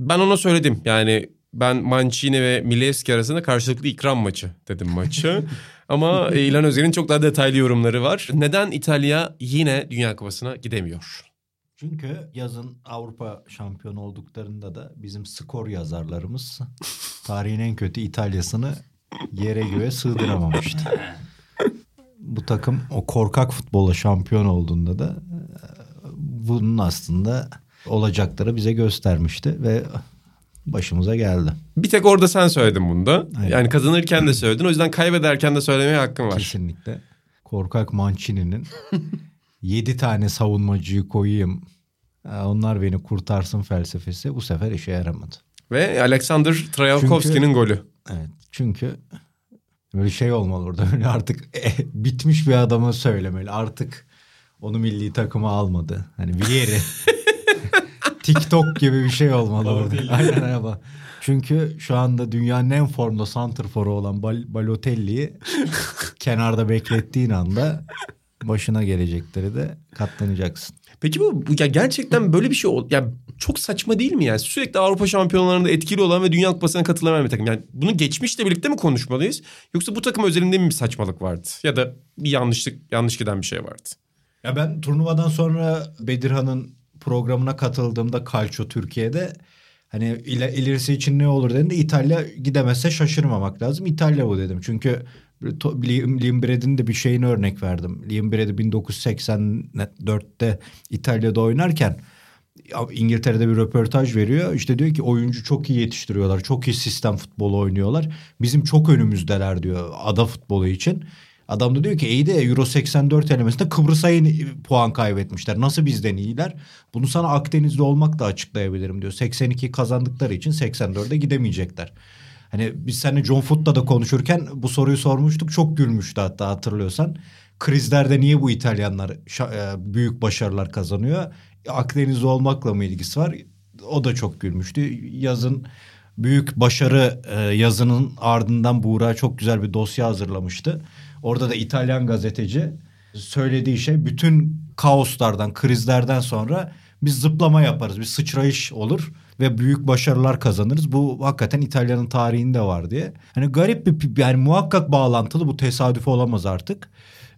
Ben ona söyledim. Yani ben Mancini ve Milevski arasında karşılıklı ikram maçı dedim maçı. (laughs) Ama e, İlhan Özgen'in çok daha detaylı yorumları var. Neden İtalya yine Dünya Kupası'na gidemiyor? Çünkü yazın Avrupa şampiyonu olduklarında da bizim skor yazarlarımız (laughs) tarihin en kötü İtalya'sını yere göğe sığdıramamıştı. Bu takım o korkak futbola şampiyon olduğunda da e, bunun aslında olacakları bize göstermişti ve başımıza geldi. Bir tek orada sen söyledin bunu da. Aynen. Yani kazanırken de söyledin. O yüzden kaybederken de söylemeye hakkın var. Kesinlikle. Korkak Mancini'nin (laughs) 7 tane savunmacıyı koyayım e, onlar beni kurtarsın felsefesi bu sefer işe yaramadı. Ve Alexander Trayalkovski'nin Çünkü- golü. Evet çünkü böyle şey olmalı orada (laughs) böyle artık e, bitmiş bir adama söylemeli artık onu milli takıma almadı. Hani bir yeri (laughs) TikTok gibi bir şey olmalı orada. Aynen araba. Çünkü şu anda dünyanın en formda santrforu olan Bal- Balotelli'yi (laughs) kenarda beklettiğin anda başına gelecekleri de katlanacaksın. Peki bu ya gerçekten böyle bir şey ol ya çok saçma değil mi yani? Sürekli Avrupa şampiyonlarında etkili olan ve Dünya Kupası'na katılamayan bir takım. Yani bunu geçmişle birlikte mi konuşmalıyız? Yoksa bu takım özelinde mi bir saçmalık vardı? Ya da bir yanlışlık yanlış giden bir şey vardı? Ya ben turnuvadan sonra Bedirhan'ın programına katıldığımda Calcio Türkiye'de hani ile, ilerisi için ne olur dediğinde İtalya gidemezse şaşırmamak lazım. İtalya bu dedim. Çünkü Liam, Liam Brady'nin de bir şeyini örnek verdim. Liam Brady 1984'te İtalya'da oynarken İngiltere'de bir röportaj veriyor. İşte diyor ki oyuncu çok iyi yetiştiriyorlar. Çok iyi sistem futbolu oynuyorlar. Bizim çok önümüzdeler diyor ada futbolu için. Adam da diyor ki iyi de Euro 84 elemesinde Kıbrıs'a puan kaybetmişler. Nasıl bizden iyiler? Bunu sana Akdeniz'de olmakla açıklayabilirim diyor. 82 kazandıkları için 84'e gidemeyecekler. Hani biz seninle John Foot'la da konuşurken bu soruyu sormuştuk. Çok gülmüştü hatta hatırlıyorsan. Krizlerde niye bu İtalyanlar e, büyük başarılar kazanıyor? Akdeniz'de olmakla mı ilgisi var? O da çok gülmüştü. Yazın büyük başarı e, yazının ardından Buğra çok güzel bir dosya hazırlamıştı. Orada da İtalyan gazeteci söylediği şey bütün kaoslardan, krizlerden sonra biz zıplama yaparız, bir sıçrayış olur ve büyük başarılar kazanırız. Bu hakikaten İtalya'nın tarihinde var diye. Hani garip bir yani muhakkak bağlantılı bu tesadüf olamaz artık.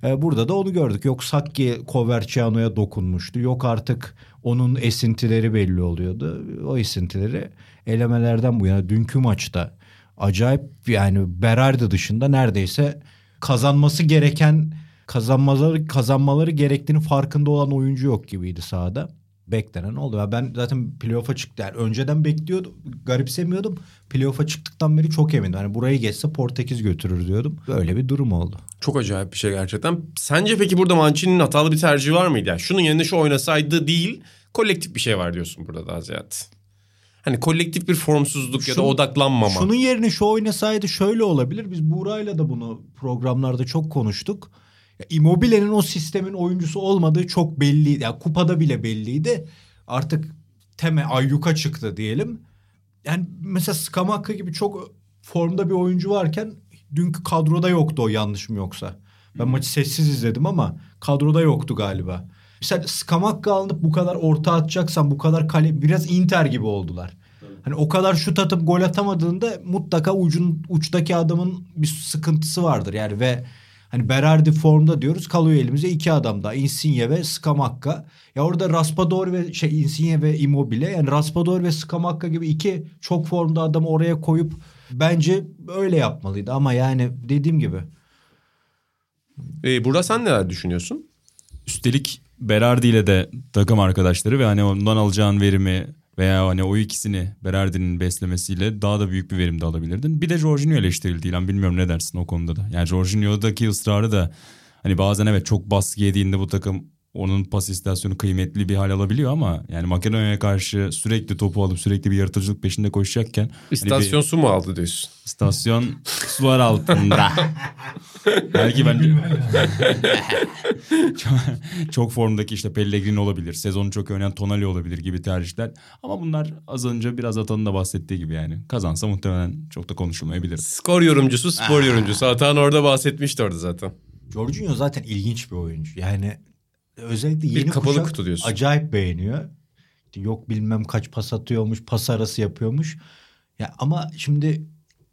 Ee, burada da onu gördük. Yok Sacchi Coverciano'ya dokunmuştu. Yok artık onun esintileri belli oluyordu. O esintileri elemelerden bu yana dünkü maçta acayip yani Berardi dışında neredeyse kazanması gereken kazanmaları kazanmaları gerektiğini farkında olan oyuncu yok gibiydi sahada. Beklenen oldu. Ya ben zaten playoff'a çıktı. Yani önceden bekliyordum. Garipsemiyordum. Playoff'a çıktıktan beri çok emindim. Hani burayı geçse Portekiz götürür diyordum. Böyle bir durum oldu. Çok acayip bir şey gerçekten. Sence peki burada Mancini'nin hatalı bir tercihi var mıydı? Yani şunun yerine şu oynasaydı değil, kolektif bir şey var diyorsun burada daha ziyade. Hani kolektif bir formsuzluk ya da odaklanmama. Şunun yerine şu oynasaydı şöyle olabilir. Biz Buğra'yla da bunu programlarda çok konuştuk. Ya Immobile'nin o sistemin oyuncusu olmadığı çok belliydi. Ya kupada bile belliydi. Artık teme ayyuka çıktı diyelim. Yani mesela Skamakka gibi çok formda bir oyuncu varken dünkü kadroda yoktu o yanlış mı yoksa. Ben maçı sessiz izledim ama kadroda yoktu galiba. Mesela Skamakka alınıp bu kadar orta atacaksan bu kadar kale biraz Inter gibi oldular. Hani o kadar şut atıp gol atamadığında mutlaka ucun uçtaki adamın bir sıkıntısı vardır yani ve hani Berardi formda diyoruz kalıyor elimize iki adam daha Insigne ve Skamakka. Ya orada Raspador ve şey Insigne ve Immobile yani Raspador ve Skamakka gibi iki çok formda adamı oraya koyup bence öyle yapmalıydı ama yani dediğim gibi Ee, burada sen neler düşünüyorsun? Üstelik Berardi ile de takım arkadaşları ve hani ondan alacağın verimi veya hani o ikisini Berardi'nin beslemesiyle daha da büyük bir verim de alabilirdin. Bir de Jorginho eleştirildi İlhan bilmiyorum ne dersin o konuda da. Yani Jorginho'daki ısrarı da hani bazen evet çok baskı yediğinde bu takım onun pas istasyonu kıymetli bir hal alabiliyor ama yani Makedonya'ya karşı sürekli topu alıp sürekli bir yaratıcılık peşinde koşacakken hani bir- İstasyon su mu aldı diyorsun? İstasyon sular altında. (laughs) Belki ben (laughs) çok, çok formdaki işte Pellegrini olabilir. Sezonu çok oynayan Tonali olabilir gibi tercihler. Ama bunlar az önce biraz Atan'ın da bahsettiği gibi yani. Kazansa muhtemelen çok da konuşulmayabilir. Skor yorumcusu, spor yorumcusu. Atan orada bahsetmişti orada zaten. Jorginho zaten ilginç bir oyuncu. Yani özellikle Bir yeni kapalı kuşak kutu diyorsun. acayip beğeniyor. Yok bilmem kaç pas atıyormuş, pas arası yapıyormuş. Ya ama şimdi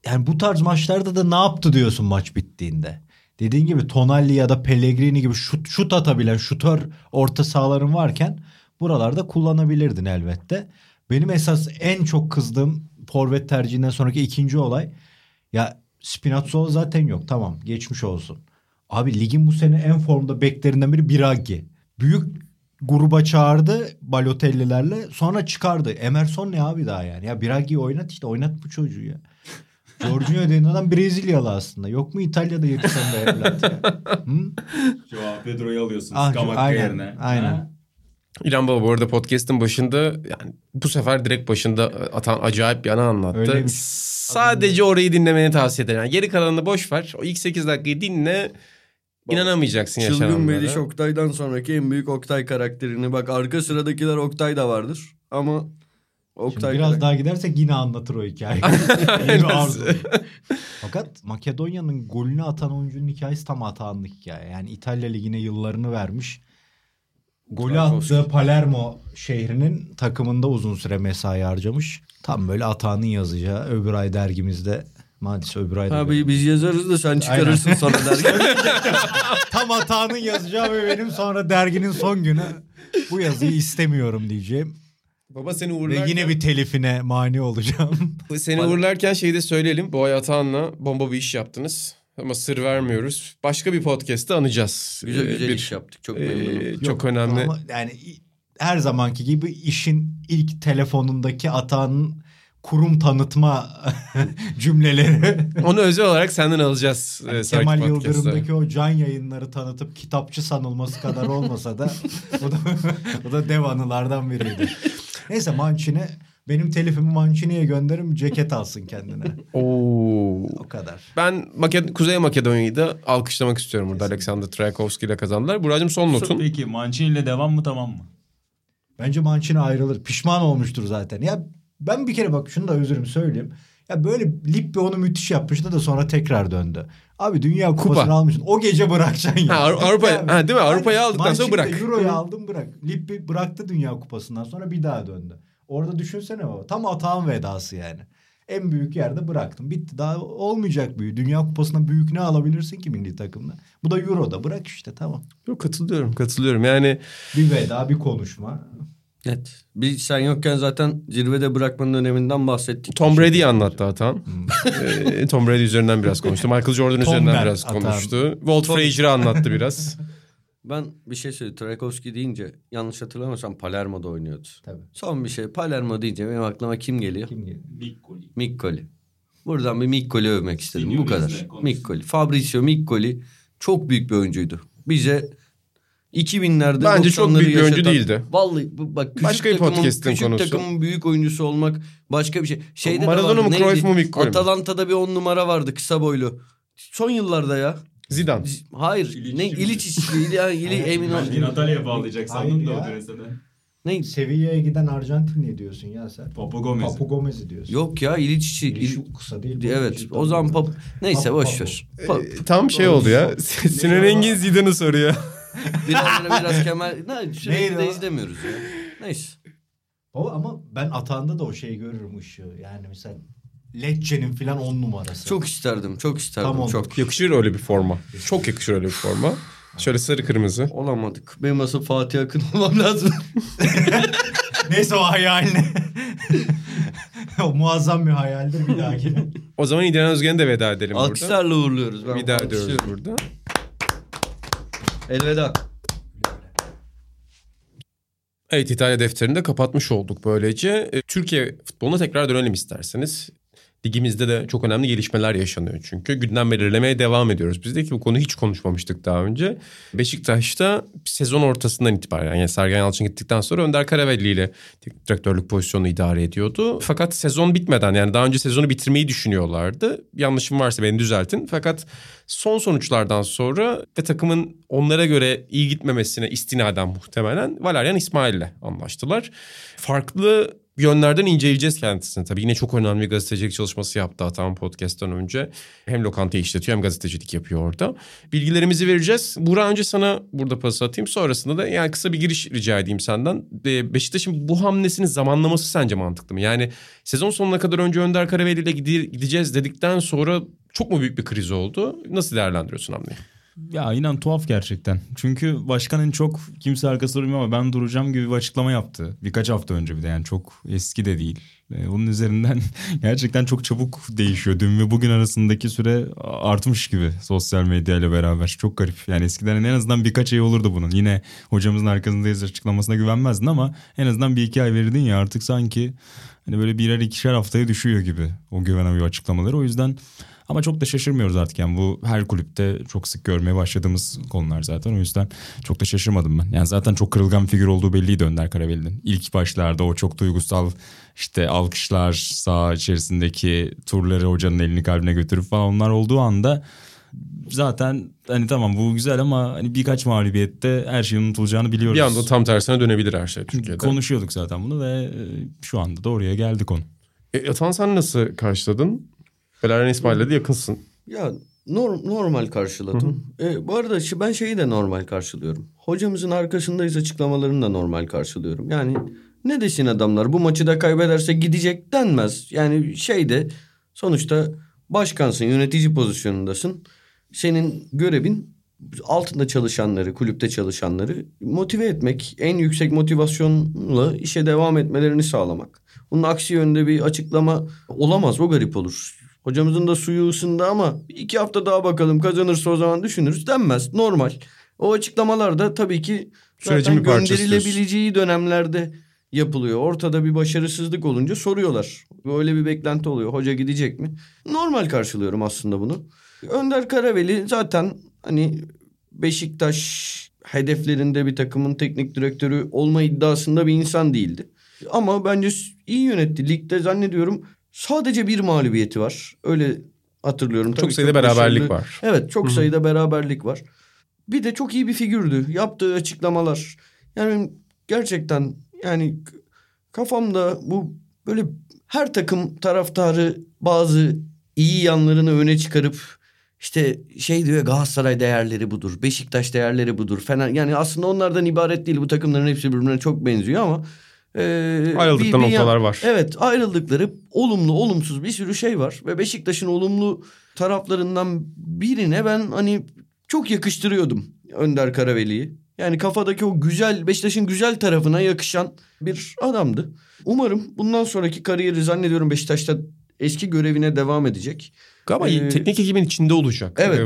yani bu tarz maçlarda da ne yaptı diyorsun maç bittiğinde. Dediğin gibi Tonali ya da Pellegrini gibi şut, şut atabilen şutör orta sahaların varken buralarda kullanabilirdin elbette. Benim esas en çok kızdığım forvet tercihinden sonraki ikinci olay ya Spinazzola zaten yok tamam geçmiş olsun. Abi ligin bu sene en formda beklerinden biri Biraghi. Büyük gruba çağırdı Balotelli'lerle sonra çıkardı. Emerson ne abi daha yani? Ya Biraghi'yi oynat işte oynat bu çocuğu ya. Jorginho dediğin adam Brezilyalı aslında. Yok mu İtalya'da yetişen bir evlat ya? Hı? Joao Pedro'yu alıyorsun. Ah, Skamakka aynen, yerine. aynen. Ha? İlhan Baba bu arada podcast'ın başında yani bu sefer direkt başında atan acayip bir anı anlattı. Öyleymiş. Sadece orayı dinlemeni tavsiye ederim. Yani geri kalanını boş ver. O ilk 8 dakikayı dinle. İnanamayacaksın yaşananlara. Çılgın Meliş Oktay'dan sonraki en büyük Oktay karakterini. Bak arka sıradakiler Oktay da vardır. Ama Şimdi Oktay biraz karakter- daha gidersek yine anlatır o hikayeyi. (laughs) Fakat Makedonya'nın golünü atan oyuncunun hikayesi tam Atahan'lık hikaye. Yani İtalya Ligi'ne yıllarını vermiş. Golü attığı Palermo şehrinin takımında uzun süre mesai harcamış. Tam böyle Atahan'ın yazacağı öbür ay dergimizde Maalesef öbür ayda. Abi biz yazarız da sen çıkarırsın sonra dergi. (laughs) Tam Atahan'ın yazacağı ve benim sonra derginin son günü bu yazıyı istemiyorum diyeceğim. Baba seni Ve uğurlarken, yine bir telifine mani olacağım. seni uğurlarken şeyi de söyleyelim. Bu ay Atahan'la bomba bir iş yaptınız. Ama sır vermiyoruz. Başka bir podcast'te anacağız. güzel Ee, güzel bir, iş yaptık. Çok e, memnunum. çok önemli. Ama yani her zamanki gibi işin ilk telefonundaki Atahan'ın kurum tanıtma (laughs) cümleleri. Onu özel olarak senden alacağız. e, sonraki Kemal. Yıldırım'daki o can yayınları tanıtıp kitapçı sanılması kadar olmasa da (laughs) o da, o da dev anılardan biriydi. Neyse Mancini benim telifimi Mancini'ye gönderim ceket alsın kendine. Oo. O kadar. Ben Maked Kuzey Makedonya'yı da alkışlamak istiyorum burada. Alexander Trayakovski ile kazandılar. Buracığım son notun. Peki Mancini ile devam mı tamam mı? Bence Mancini ayrılır. Pişman olmuştur zaten. Ya Ben bir kere bak şunu da özürüm söyleyeyim. Ya böyle Lippi onu müthiş yapmıştı da sonra tekrar döndü. Abi Dünya Kupası'nı Kupa. almışsın. O gece bırakacaksın ya. Ha, Avru- Avrupa- Yani- ha, değil mi? Avrupa'yı aldıktan sonra bırak. Euro'yu aldın bırak. Lippi bıraktı Dünya Kupası'ndan sonra bir daha döndü. Orada düşünsene baba. Tam atağın vedası yani. En büyük yerde bıraktım. Bitti. Daha olmayacak büyük. Dünya Kupası'na büyük ne alabilirsin ki milli takımda? Bu da Euro'da. Bırak işte tamam. Yok katılıyorum katılıyorum. Yani Bir veda bir konuşma. Evet. Bir sen yokken zaten zirvede bırakmanın öneminden bahsettik. Tom Brady'yi anlattı Atan. Ee, Tom Brady üzerinden biraz konuştu. Michael Jordan Tom üzerinden Brady, biraz Atan. konuştu. Walt Frazier'ı anlattı biraz. (laughs) Ben bir şey söyleyeyim. Trakowski deyince yanlış hatırlamıyorsam Palermo'da oynuyordu. Tabii. Son bir şey. Palermo deyince benim aklıma kim geliyor? Kim geliyor? Miccoli. Buradan bir Miccoli övmek istedim. Senior Bu kadar. Miccoli. Fabrizio Miccoli çok büyük bir oyuncuydu. Bize 2000'lerde Bence çok 90'ları büyük bir oyuncu yaşatan- değildi. Vallahi bak küçük Başka bir takımın, küçük konusu. takımın büyük oyuncusu olmak başka bir şey. Şeyde de Maradona mı? Cruyff mu, Miccoli mi? Atalanta'da bir on numara vardı kısa boylu. Son yıllarda ya. Zidane. Hayır. İliç ne? İliç işte. İli, ya, İli, emin ol. Natalya'ya bağlayacak sandım da o dönesine. Ne? Sevilla'ya giden Arjantinli diyorsun ya sen. Papu Gomez. Papu Gomez'i diyorsun. Yok ya İliç içi. İliş İli- kısa değil. Evet. O zaman tamam. pap neyse Papu, boş Papu. ver. Ee, tam şey oldu ya. (laughs) Sinan Engin Zidane'ı soruyor. (laughs) biraz biraz Kemal ne, sürekli Neydi de izlemiyoruz ya. Neyse. O ama ben atağında da o şeyi görürüm ışığı. Yani mesela Lecce'nin falan on numarası. Çok isterdim. Çok isterdim. Tam çok. Yakışır öyle bir forma. Çok yakışır öyle bir forma. (laughs) Şöyle sarı kırmızı. Olamadık. Benim asıl Fatih Akın olmam lazım. (laughs) Neyse o hayaline. o muazzam bir hayaldir bir dahaki. O zaman İlhan Özgen'e de veda edelim burada. Alkışlarla uğurluyoruz. Ben Bir daha ediyoruz burada. Elveda. Evet İtalya defterini de kapatmış olduk böylece. E, Türkiye futboluna tekrar dönelim isterseniz. Ligimizde de çok önemli gelişmeler yaşanıyor çünkü. Gündem belirlemeye devam ediyoruz. Biz de ki bu konuyu hiç konuşmamıştık daha önce. Beşiktaş'ta sezon ortasından itibaren yani Sergen Yalçın gittikten sonra Önder Karavelli ile direktörlük pozisyonunu idare ediyordu. Fakat sezon bitmeden yani daha önce sezonu bitirmeyi düşünüyorlardı. Yanlışım varsa beni düzeltin. Fakat son sonuçlardan sonra ve takımın onlara göre iyi gitmemesine istinaden muhtemelen Valerian İsmail'le anlaştılar. Farklı yönlerden inceleyeceğiz kendisini. Tabii yine çok önemli bir gazetecilik çalışması yaptı Atan Podcast'tan önce. Hem lokantayı işletiyor hem gazetecilik yapıyor orada. Bilgilerimizi vereceğiz. Burak önce sana burada pas atayım. Sonrasında da yani kısa bir giriş rica edeyim senden. Beşiktaş'ın bu hamlesinin zamanlaması sence mantıklı mı? Yani sezon sonuna kadar önce Önder Karaveli ile gide- gideceğiz dedikten sonra çok mu büyük bir kriz oldu? Nasıl değerlendiriyorsun hamleyi? Ya inan tuhaf gerçekten. Çünkü başkanın çok kimse arkası durmuyor ama ben duracağım gibi bir açıklama yaptı. Birkaç hafta önce bir de yani çok eski de değil. Ee, onun üzerinden (laughs) gerçekten çok çabuk değişiyor. Dün ve bugün arasındaki süre artmış gibi sosyal medyayla beraber. Çok garip. Yani eskiden en azından birkaç ay olurdu bunun. Yine hocamızın arkasındayız açıklamasına güvenmezdin ama en azından bir iki ay verirdin ya artık sanki hani böyle birer ikişer haftaya düşüyor gibi o güvenemiyor açıklamaları. O yüzden ama çok da şaşırmıyoruz artık yani bu her kulüpte çok sık görmeye başladığımız konular zaten. O yüzden çok da şaşırmadım ben. Yani zaten çok kırılgan bir figür olduğu belliydi Önder Karaveli'nin. İlk başlarda o çok duygusal işte alkışlar sağ içerisindeki turları hocanın elini kalbine götürüp falan onlar olduğu anda zaten hani tamam bu güzel ama hani birkaç mağlubiyette her şeyin unutulacağını biliyoruz. Bir anda tam tersine dönebilir her şey Türkiye'de. Konuşuyorduk zaten bunu ve e, şu anda da oraya geldi konu. E, Atan sen nasıl karşıladın? Valerian İsmail'le de yakınsın. Ya nor- normal karşıladım. E, bu arada ben şeyi de normal karşılıyorum. Hocamızın arkasındayız açıklamalarını da normal karşılıyorum. Yani ne desin adamlar bu maçı da kaybederse gidecek denmez. Yani şeyde sonuçta başkansın yönetici pozisyonundasın. Senin görevin altında çalışanları, kulüpte çalışanları motive etmek, en yüksek motivasyonla işe devam etmelerini sağlamak. Bunun aksi yönde bir açıklama olamaz, o garip olur. Hocamızın da suyu ısındı ama iki hafta daha bakalım kazanırsa o zaman düşünürüz denmez. Normal. O açıklamalar da tabii ki Sürecin zaten gönderilebileceği dönemlerde yapılıyor. Ortada bir başarısızlık olunca soruyorlar. Böyle bir beklenti oluyor. Hoca gidecek mi? Normal karşılıyorum aslında bunu. Önder Karaveli zaten hani Beşiktaş hedeflerinde bir takımın teknik direktörü olma iddiasında bir insan değildi. Ama bence iyi yönetti. Ligde zannediyorum sadece bir mağlubiyeti var. Öyle hatırlıyorum. Çok Tabii sayıda beraberlik başarılı- var. Evet çok sayıda beraberlik var. Bir de çok iyi bir figürdü. Yaptığı açıklamalar. Yani gerçekten yani kafamda bu böyle her takım taraftarı bazı iyi yanlarını öne çıkarıp işte şey diyor Galatasaray değerleri budur. Beşiktaş değerleri budur. Fener yani aslında onlardan ibaret değil. Bu takımların hepsi birbirine çok benziyor ama e, Ayrıldıkları bir- bir yan- noktalar var. Evet ayrıldıkları olumlu olumsuz bir sürü şey var. Ve Beşiktaş'ın olumlu taraflarından birine ben hani çok yakıştırıyordum Önder Karaveli'yi. Yani kafadaki o güzel Beşiktaş'ın güzel tarafına yakışan bir adamdı. Umarım bundan sonraki kariyeri zannediyorum Beşiktaş'ta eski görevine devam edecek. Ama Ee, teknik ekibin içinde olacak. Evet.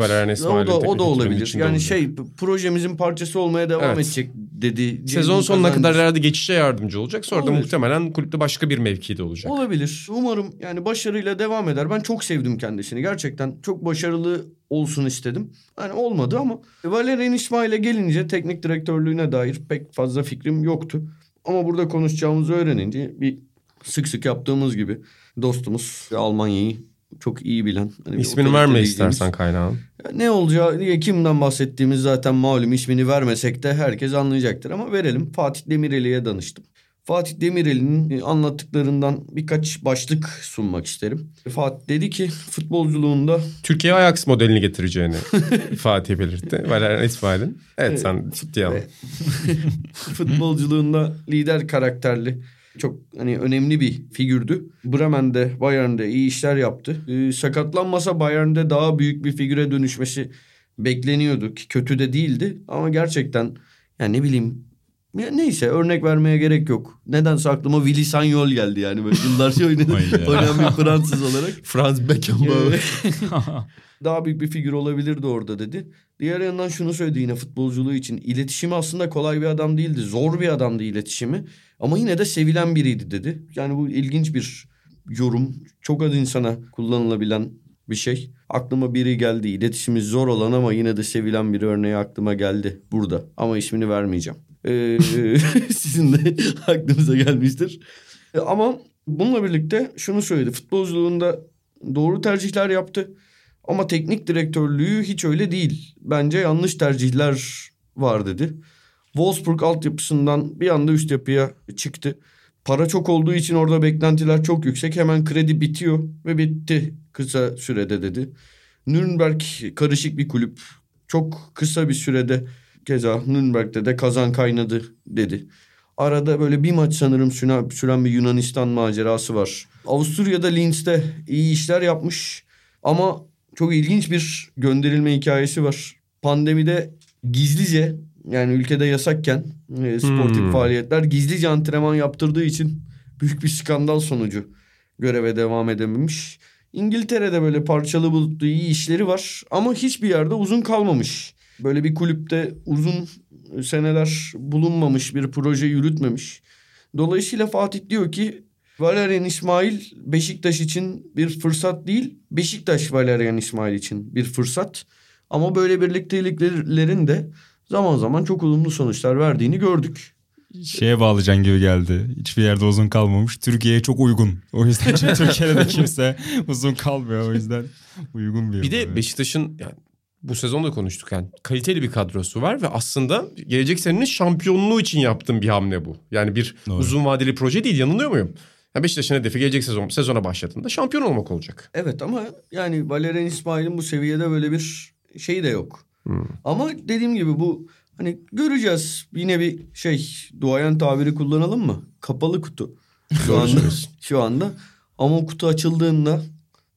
O da, o da olabilir. Yani olacak. şey projemizin parçası olmaya devam Evet. edecek dedi. Sezon sonuna Kazancı. kadar herhalde geçişe yardımcı olacak. Sonra da Olabilir. muhtemelen kulüpte başka bir mevkide olacak. Olabilir. Umarım yani başarıyla devam eder. Ben çok sevdim kendisini. Gerçekten çok başarılı olsun istedim. Hani olmadı ama Valerian İsmail'e gelince teknik direktörlüğüne dair pek fazla fikrim yoktu. Ama burada konuşacağımızı öğrenince bir sık sık yaptığımız gibi dostumuz Almanya'yı çok iyi bilen. hani İsmini verme istersen kaynağın. Ne olacağı kimden bahsettiğimiz zaten malum ismini vermesek de herkes anlayacaktır ama verelim. Fatih Demireli'ye danıştım. Fatih Demireli'nin e, anlattıklarından birkaç başlık sunmak isterim. Fatih dedi ki futbolculuğunda Türkiye Ajax modelini getireceğini (laughs) Fatih belirtti. Valerian İsmail'in. Evet sen ciddiye al. Evet. (laughs) futbolculuğunda lider karakterli çok hani önemli bir figürdü. Bremen'de, Bayern'de iyi işler yaptı. Ee, sakatlanmasa Bayern'de daha büyük bir figüre dönüşmesi bekleniyordu ki kötü de değildi ama gerçekten yani ne bileyim ya neyse örnek vermeye gerek yok. Nedense aklıma Willy Sagnol geldi yani böyle yıllarca Vay be. oynayan bir Fransız olarak. (laughs) Franz Beckenbauer. (laughs) daha büyük bir figür olabilirdi orada dedi. Diğer yandan şunu söyledi yine futbolculuğu için. İletişimi aslında kolay bir adam değildi. Zor bir adamdı iletişimi. Ama yine de sevilen biriydi dedi. Yani bu ilginç bir yorum. Çok az insana kullanılabilen bir şey. Aklıma biri geldi. İletişimi zor olan ama yine de sevilen bir örneği aklıma geldi burada. Ama ismini vermeyeceğim. Ee, (laughs) sizin de (laughs) aklınıza gelmiştir. E, Ama bununla birlikte şunu söyledi. Futbolculuğunda doğru tercihler yaptı. Ama teknik direktörlüğü hiç öyle değil. Bence yanlış tercihler var dedi. Wolfsburg altyapısından bir anda üst yapıya çıktı. Para çok olduğu için orada beklentiler çok yüksek. Hemen kredi bitiyor ve bitti kısa sürede dedi. Nürnberg karışık bir kulüp. Çok kısa bir sürede keza Nürnberg'de de kazan kaynadı dedi. Arada böyle bir maç sanırım süren, bir Yunanistan macerası var. Avusturya'da Linz'de iyi işler yapmış ama çok ilginç bir gönderilme hikayesi var. Pandemide gizlice yani ülkede yasakken e, sportif Hmm. faaliyetler gizlice antrenman yaptırdığı için büyük bir skandal sonucu göreve devam edememiş. İngiltere'de böyle parçalı bulutlu iyi işleri var ama hiçbir yerde uzun kalmamış. Böyle bir kulüpte uzun seneler bulunmamış, bir proje yürütmemiş. Dolayısıyla Fatih diyor ki Valerian İsmail Beşiktaş için bir fırsat değil, Beşiktaş Valerian İsmail için bir fırsat. Ama böyle birlikteliklerin de zaman zaman çok olumlu sonuçlar verdiğini gördük. Şeye bağlayacaksın gibi geldi. Hiçbir yerde uzun kalmamış. Türkiye'ye çok uygun. O yüzden çünkü (laughs) Türkiye'de de kimse uzun kalmıyor. O yüzden uygun bir Bir de. Beşiktaş'ın yani bu sezon da konuştuk yani kaliteli bir kadrosu var ve aslında gelecek senenin şampiyonluğu için yaptığım bir hamle bu. Yani bir Doğru. uzun vadeli proje değil yanılıyor muyum? Yani Beşiktaş'ın hedefi gelecek sezon sezona başladığında şampiyon olmak olacak. Evet ama yani Valerian İsmail'in bu seviyede böyle bir şeyi de yok. Ama dediğim gibi bu hani göreceğiz. Yine bir şey duayen tabiri kullanalım mı? Kapalı kutu. Şu anda, (laughs) şu anda. Ama o kutu açıldığında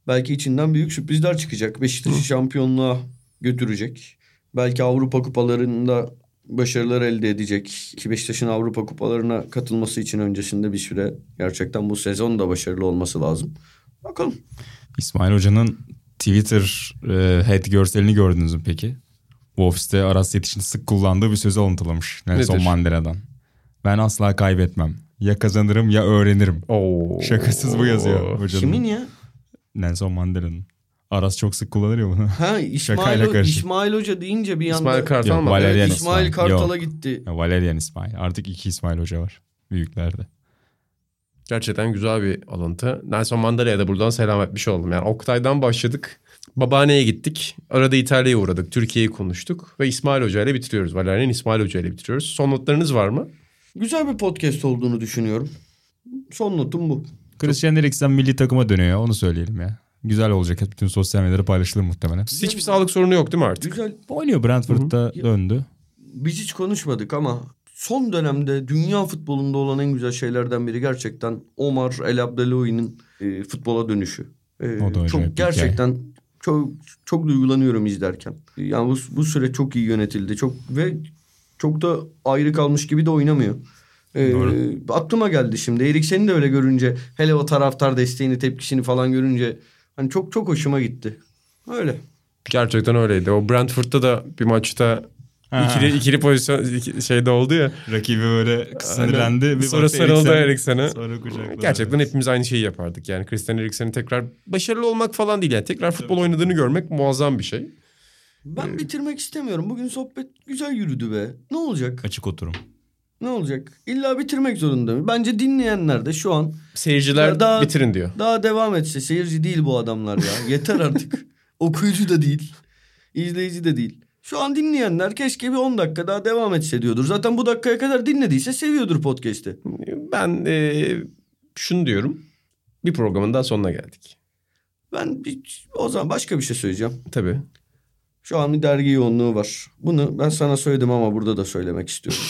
belki içinden büyük sürprizler çıkacak. Beşiktaş'ı şampiyonluğa götürecek. Belki Avrupa kupalarında başarılar elde edecek. Ki Beşiktaş'ın Avrupa kupalarına katılması için öncesinde bir süre gerçekten bu sezon da başarılı olması lazım. Bakalım. İsmail Hoca'nın Twitter e, head görselini gördünüz mü peki? Bu ofiste Aras Yetiş'in sık kullandığı bir sözü alıntılamış Nelson? Mandela'dan. Ben asla kaybetmem. Ya kazanırım ya öğrenirim. Oo. Şakasız bu yazıyor hocanın. Kimin ya? Nelson Mandela'nın. Aras çok sık kullanır ya bunu. Ha (laughs) İsmail. İsmail Hoca deyince bir anda İsmail Kartal mı? Valerian Evet, İsmail, İsmail. Kartal'a gitti. Ya Valerian İsmail. Artık iki İsmail Hoca var. Büyüklerde. Gerçekten güzel bir alıntı. Nelson Mandela'ya da buradan selam etmiş oldum. Yani Oktay'dan başladık. Babaanneye gittik. Arada İtalya'ya uğradık. Türkiye'yi konuştuk. Ve İsmail Hoca ile bitiriyoruz. Valerian İsmail Hoca ile bitiriyoruz. Son notlarınız var mı? Güzel bir podcast olduğunu düşünüyorum. Son notum bu. Christian Eriksen milli takıma dönüyor onu söyleyelim ya. Güzel olacak. Bütün sosyal medyada paylaşılır muhtemelen. Hiçbir sağlık sorunu yok değil mi artık? Güzel. Oynuyor Brentford'da döndü. Biz hiç konuşmadık ama son dönemde dünya futbolunda olan en güzel şeylerden biri gerçekten Omar El Abdeloui'nin e, futbola dönüşü. E, O da çok gerçekten çok çok duygulanıyorum izlerken. Yani bu, bu süre çok iyi yönetildi. Çok ve çok da ayrı kalmış gibi de oynamıyor. E, aklıma geldi şimdi. Eriksen'i de öyle görünce hele o taraftar desteğini, tepkisini falan görünce hani çok çok hoşuma gitti. Öyle. Gerçekten öyleydi. O Brentford'da da bir maçta Ha. ikili, ikili pozisyon iki- şeyde oldu ya. Rakibi böyle sinirlendi. Bir Sonra sarıldı Eriksen- Eriksen'e. Sonra kucakladı. Gerçekten hepimiz aynı şeyi yapardık. Yani Christian Eriksen'in tekrar başarılı olmak falan değil. Yani tekrar futbol oynadığını görmek muazzam bir şey. Ben bitirmek istemiyorum. Bugün sohbet güzel yürüdü be. Ne olacak? Açık oturum. Ne olacak? İlla bitirmek zorunda mı? Bence dinleyenler de şu an Seyirciler daha- bitirin diyor. daha devam etse. Seyirci değil bu adamlar ya. Yeter artık. (laughs) Okuyucu da değil. izleyici de değil. Şu an dinleyenler keşke bir 10 dakika daha devam etse diyordur. Zaten bu dakikaya kadar dinlediyse seviyordur podcast'i. Ben e, şunu diyorum. Bir programın daha sonuna geldik. Ben bir, o zaman başka bir şey söyleyeceğim. Tabii. Şu an bir dergi yoğunluğu var. Bunu ben sana söyledim ama burada da söylemek istiyorum.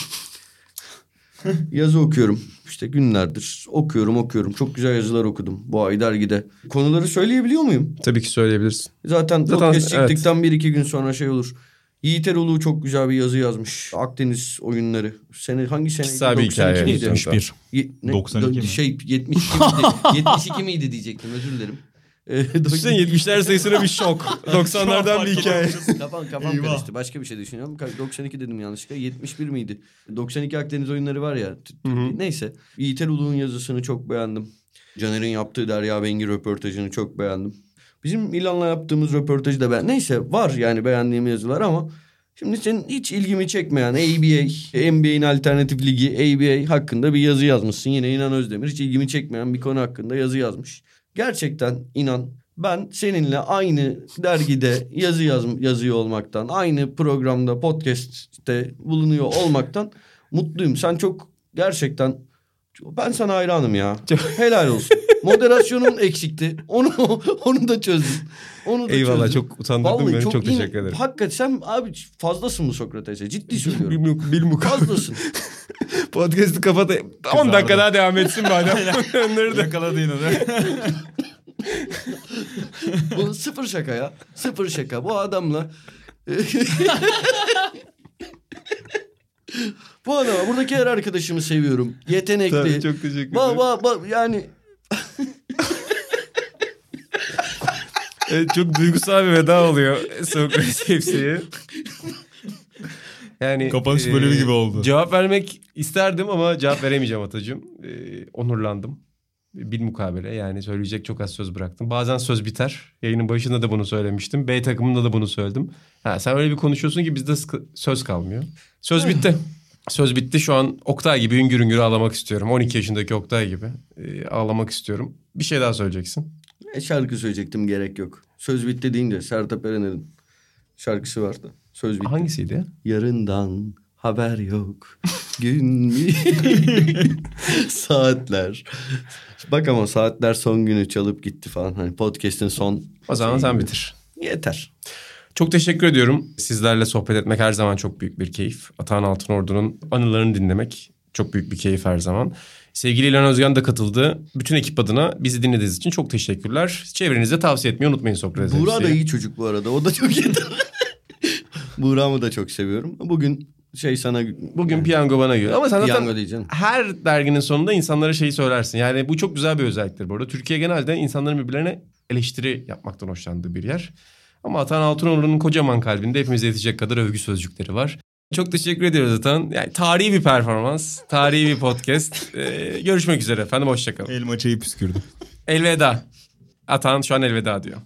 (laughs) Yazı okuyorum. İşte günlerdir okuyorum okuyorum. Çok güzel yazılar okudum bu ay dergide. Konuları söyleyebiliyor muyum? Tabii ki söyleyebilirsin. Zaten, Zaten, podcast evet. bir iki gün sonra şey olur. Yiğit Erol'u çok güzel bir yazı yazmış. Akdeniz oyunları. Sene hangi sene? Kısa bir hikaye. miydi? 71. Ye- ne? 92 mi? Şey 72 miydi? (laughs) 72 miydi diyecektim özür dilerim. Ee, Düşünsene 70'ler sayısına bir şok. (laughs) 90'lardan bir hikaye. Kafam, kafam karıştı. Başka bir şey düşünüyorum. Ka- 92 dedim yanlışlıkla. 71 miydi? 92 Akdeniz oyunları var ya. Neyse. Yiğit Erol'un yazısını çok beğendim. Caner'in yaptığı Derya Bengi röportajını çok beğendim. Bizim İlan'la yaptığımız röportajı da ben... Neyse var yani beğendiğim yazılar ama... Şimdi senin hiç ilgimi çekmeyen ABA, NBA'in alternatif ligi ABA hakkında bir yazı yazmışsın. Yine İnan Özdemir hiç ilgimi çekmeyen bir konu hakkında yazı yazmış. Gerçekten inan ben seninle aynı dergide yazı yaz, yazıyor olmaktan, aynı programda podcast'te bulunuyor olmaktan mutluyum. Sen çok gerçekten ben sana hayranım ya. Helal olsun. Moderasyonun eksikti. Onu (laughs) onu da çözdün. Onu da Eyvallah çözdün. çok utandırdın beni. Çok, yine- teşekkür ederim. Hakikaten sen abi fazlasın bu Sokrates'e. Ciddi söylüyorum. Bilmuk, bilmuk. Fazlasın. (laughs) Podcast'ı kapat. 10 dakika daha devam etsin madem. (laughs) Onları da. Yakaladı yine de. Bu sıfır şaka ya. Sıfır şaka. Bu adamla Bu adama buradaki her arkadaşımı seviyorum. Yetenekli. Tabii, çok teşekkür Ba, ederim. ba, ba, yani Evet, çok duygusal bir veda oluyor Sokrates (laughs) hepsiye. Yani Kapanış e, bölümü gibi oldu. Cevap vermek isterdim ama cevap veremeyeceğim Atacığım. E, onurlandım. Bil mukabele yani söyleyecek çok az söz bıraktım. Bazen söz biter. Yayının başında da bunu söylemiştim. B takımında da bunu söyledim. Ha, sen öyle bir konuşuyorsun ki bizde sıkı- söz kalmıyor. Söz bitti. (laughs) Söz bitti. Şu an Oktay gibi hüngür hüngür ağlamak istiyorum. 12 yaşındaki Oktay gibi e, ağlamak istiyorum. Bir şey daha söyleyeceksin. e, şarkı söyleyecektim gerek yok. Söz bitti deyince Sertab Erener'in şarkısı vardı. Söz bitti. Hangisiydi? Yarından haber yok. Gün (laughs) saatler. Bak ama saatler son günü çalıp gitti falan. Hani podcast'in son O zaman sen bitir. Yeter. Çok teşekkür ediyorum. Sizlerle sohbet etmek her zaman çok büyük bir keyif. Atahan Altınordu'nun anılarını dinlemek çok büyük bir keyif her zaman. Sevgili İlhan Özgen de katıldı. Bütün ekip adına bizi dinlediğiniz için çok teşekkürler. Çevrenize tavsiye etmeyi unutmayın Sokrates. Buğra da iyi çocuk bu arada. O da çok iyi. (laughs) Buğra'mı da çok seviyorum. Bugün şey sana... Bugün piyango bana göre. Ama sen zaten diyeceğim. her derginin sonunda insanlara şeyi söylersin. Yani bu çok güzel bir özelliktir bu arada. Türkiye genelde insanların birbirlerine eleştiri yapmaktan hoşlandığı bir yer. Ama Atan Altınordu'nun kocaman kalbinde hepimize yetecek kadar övgü sözcükleri var. Çok teşekkür ediyoruz Atan. Yani tarihi bir performans, tarihi bir podcast. (laughs) Ee, görüşmek üzere efendim, hoşçakalın. Elma çayı püskürdü. Elveda. Atan şu an elveda diyor.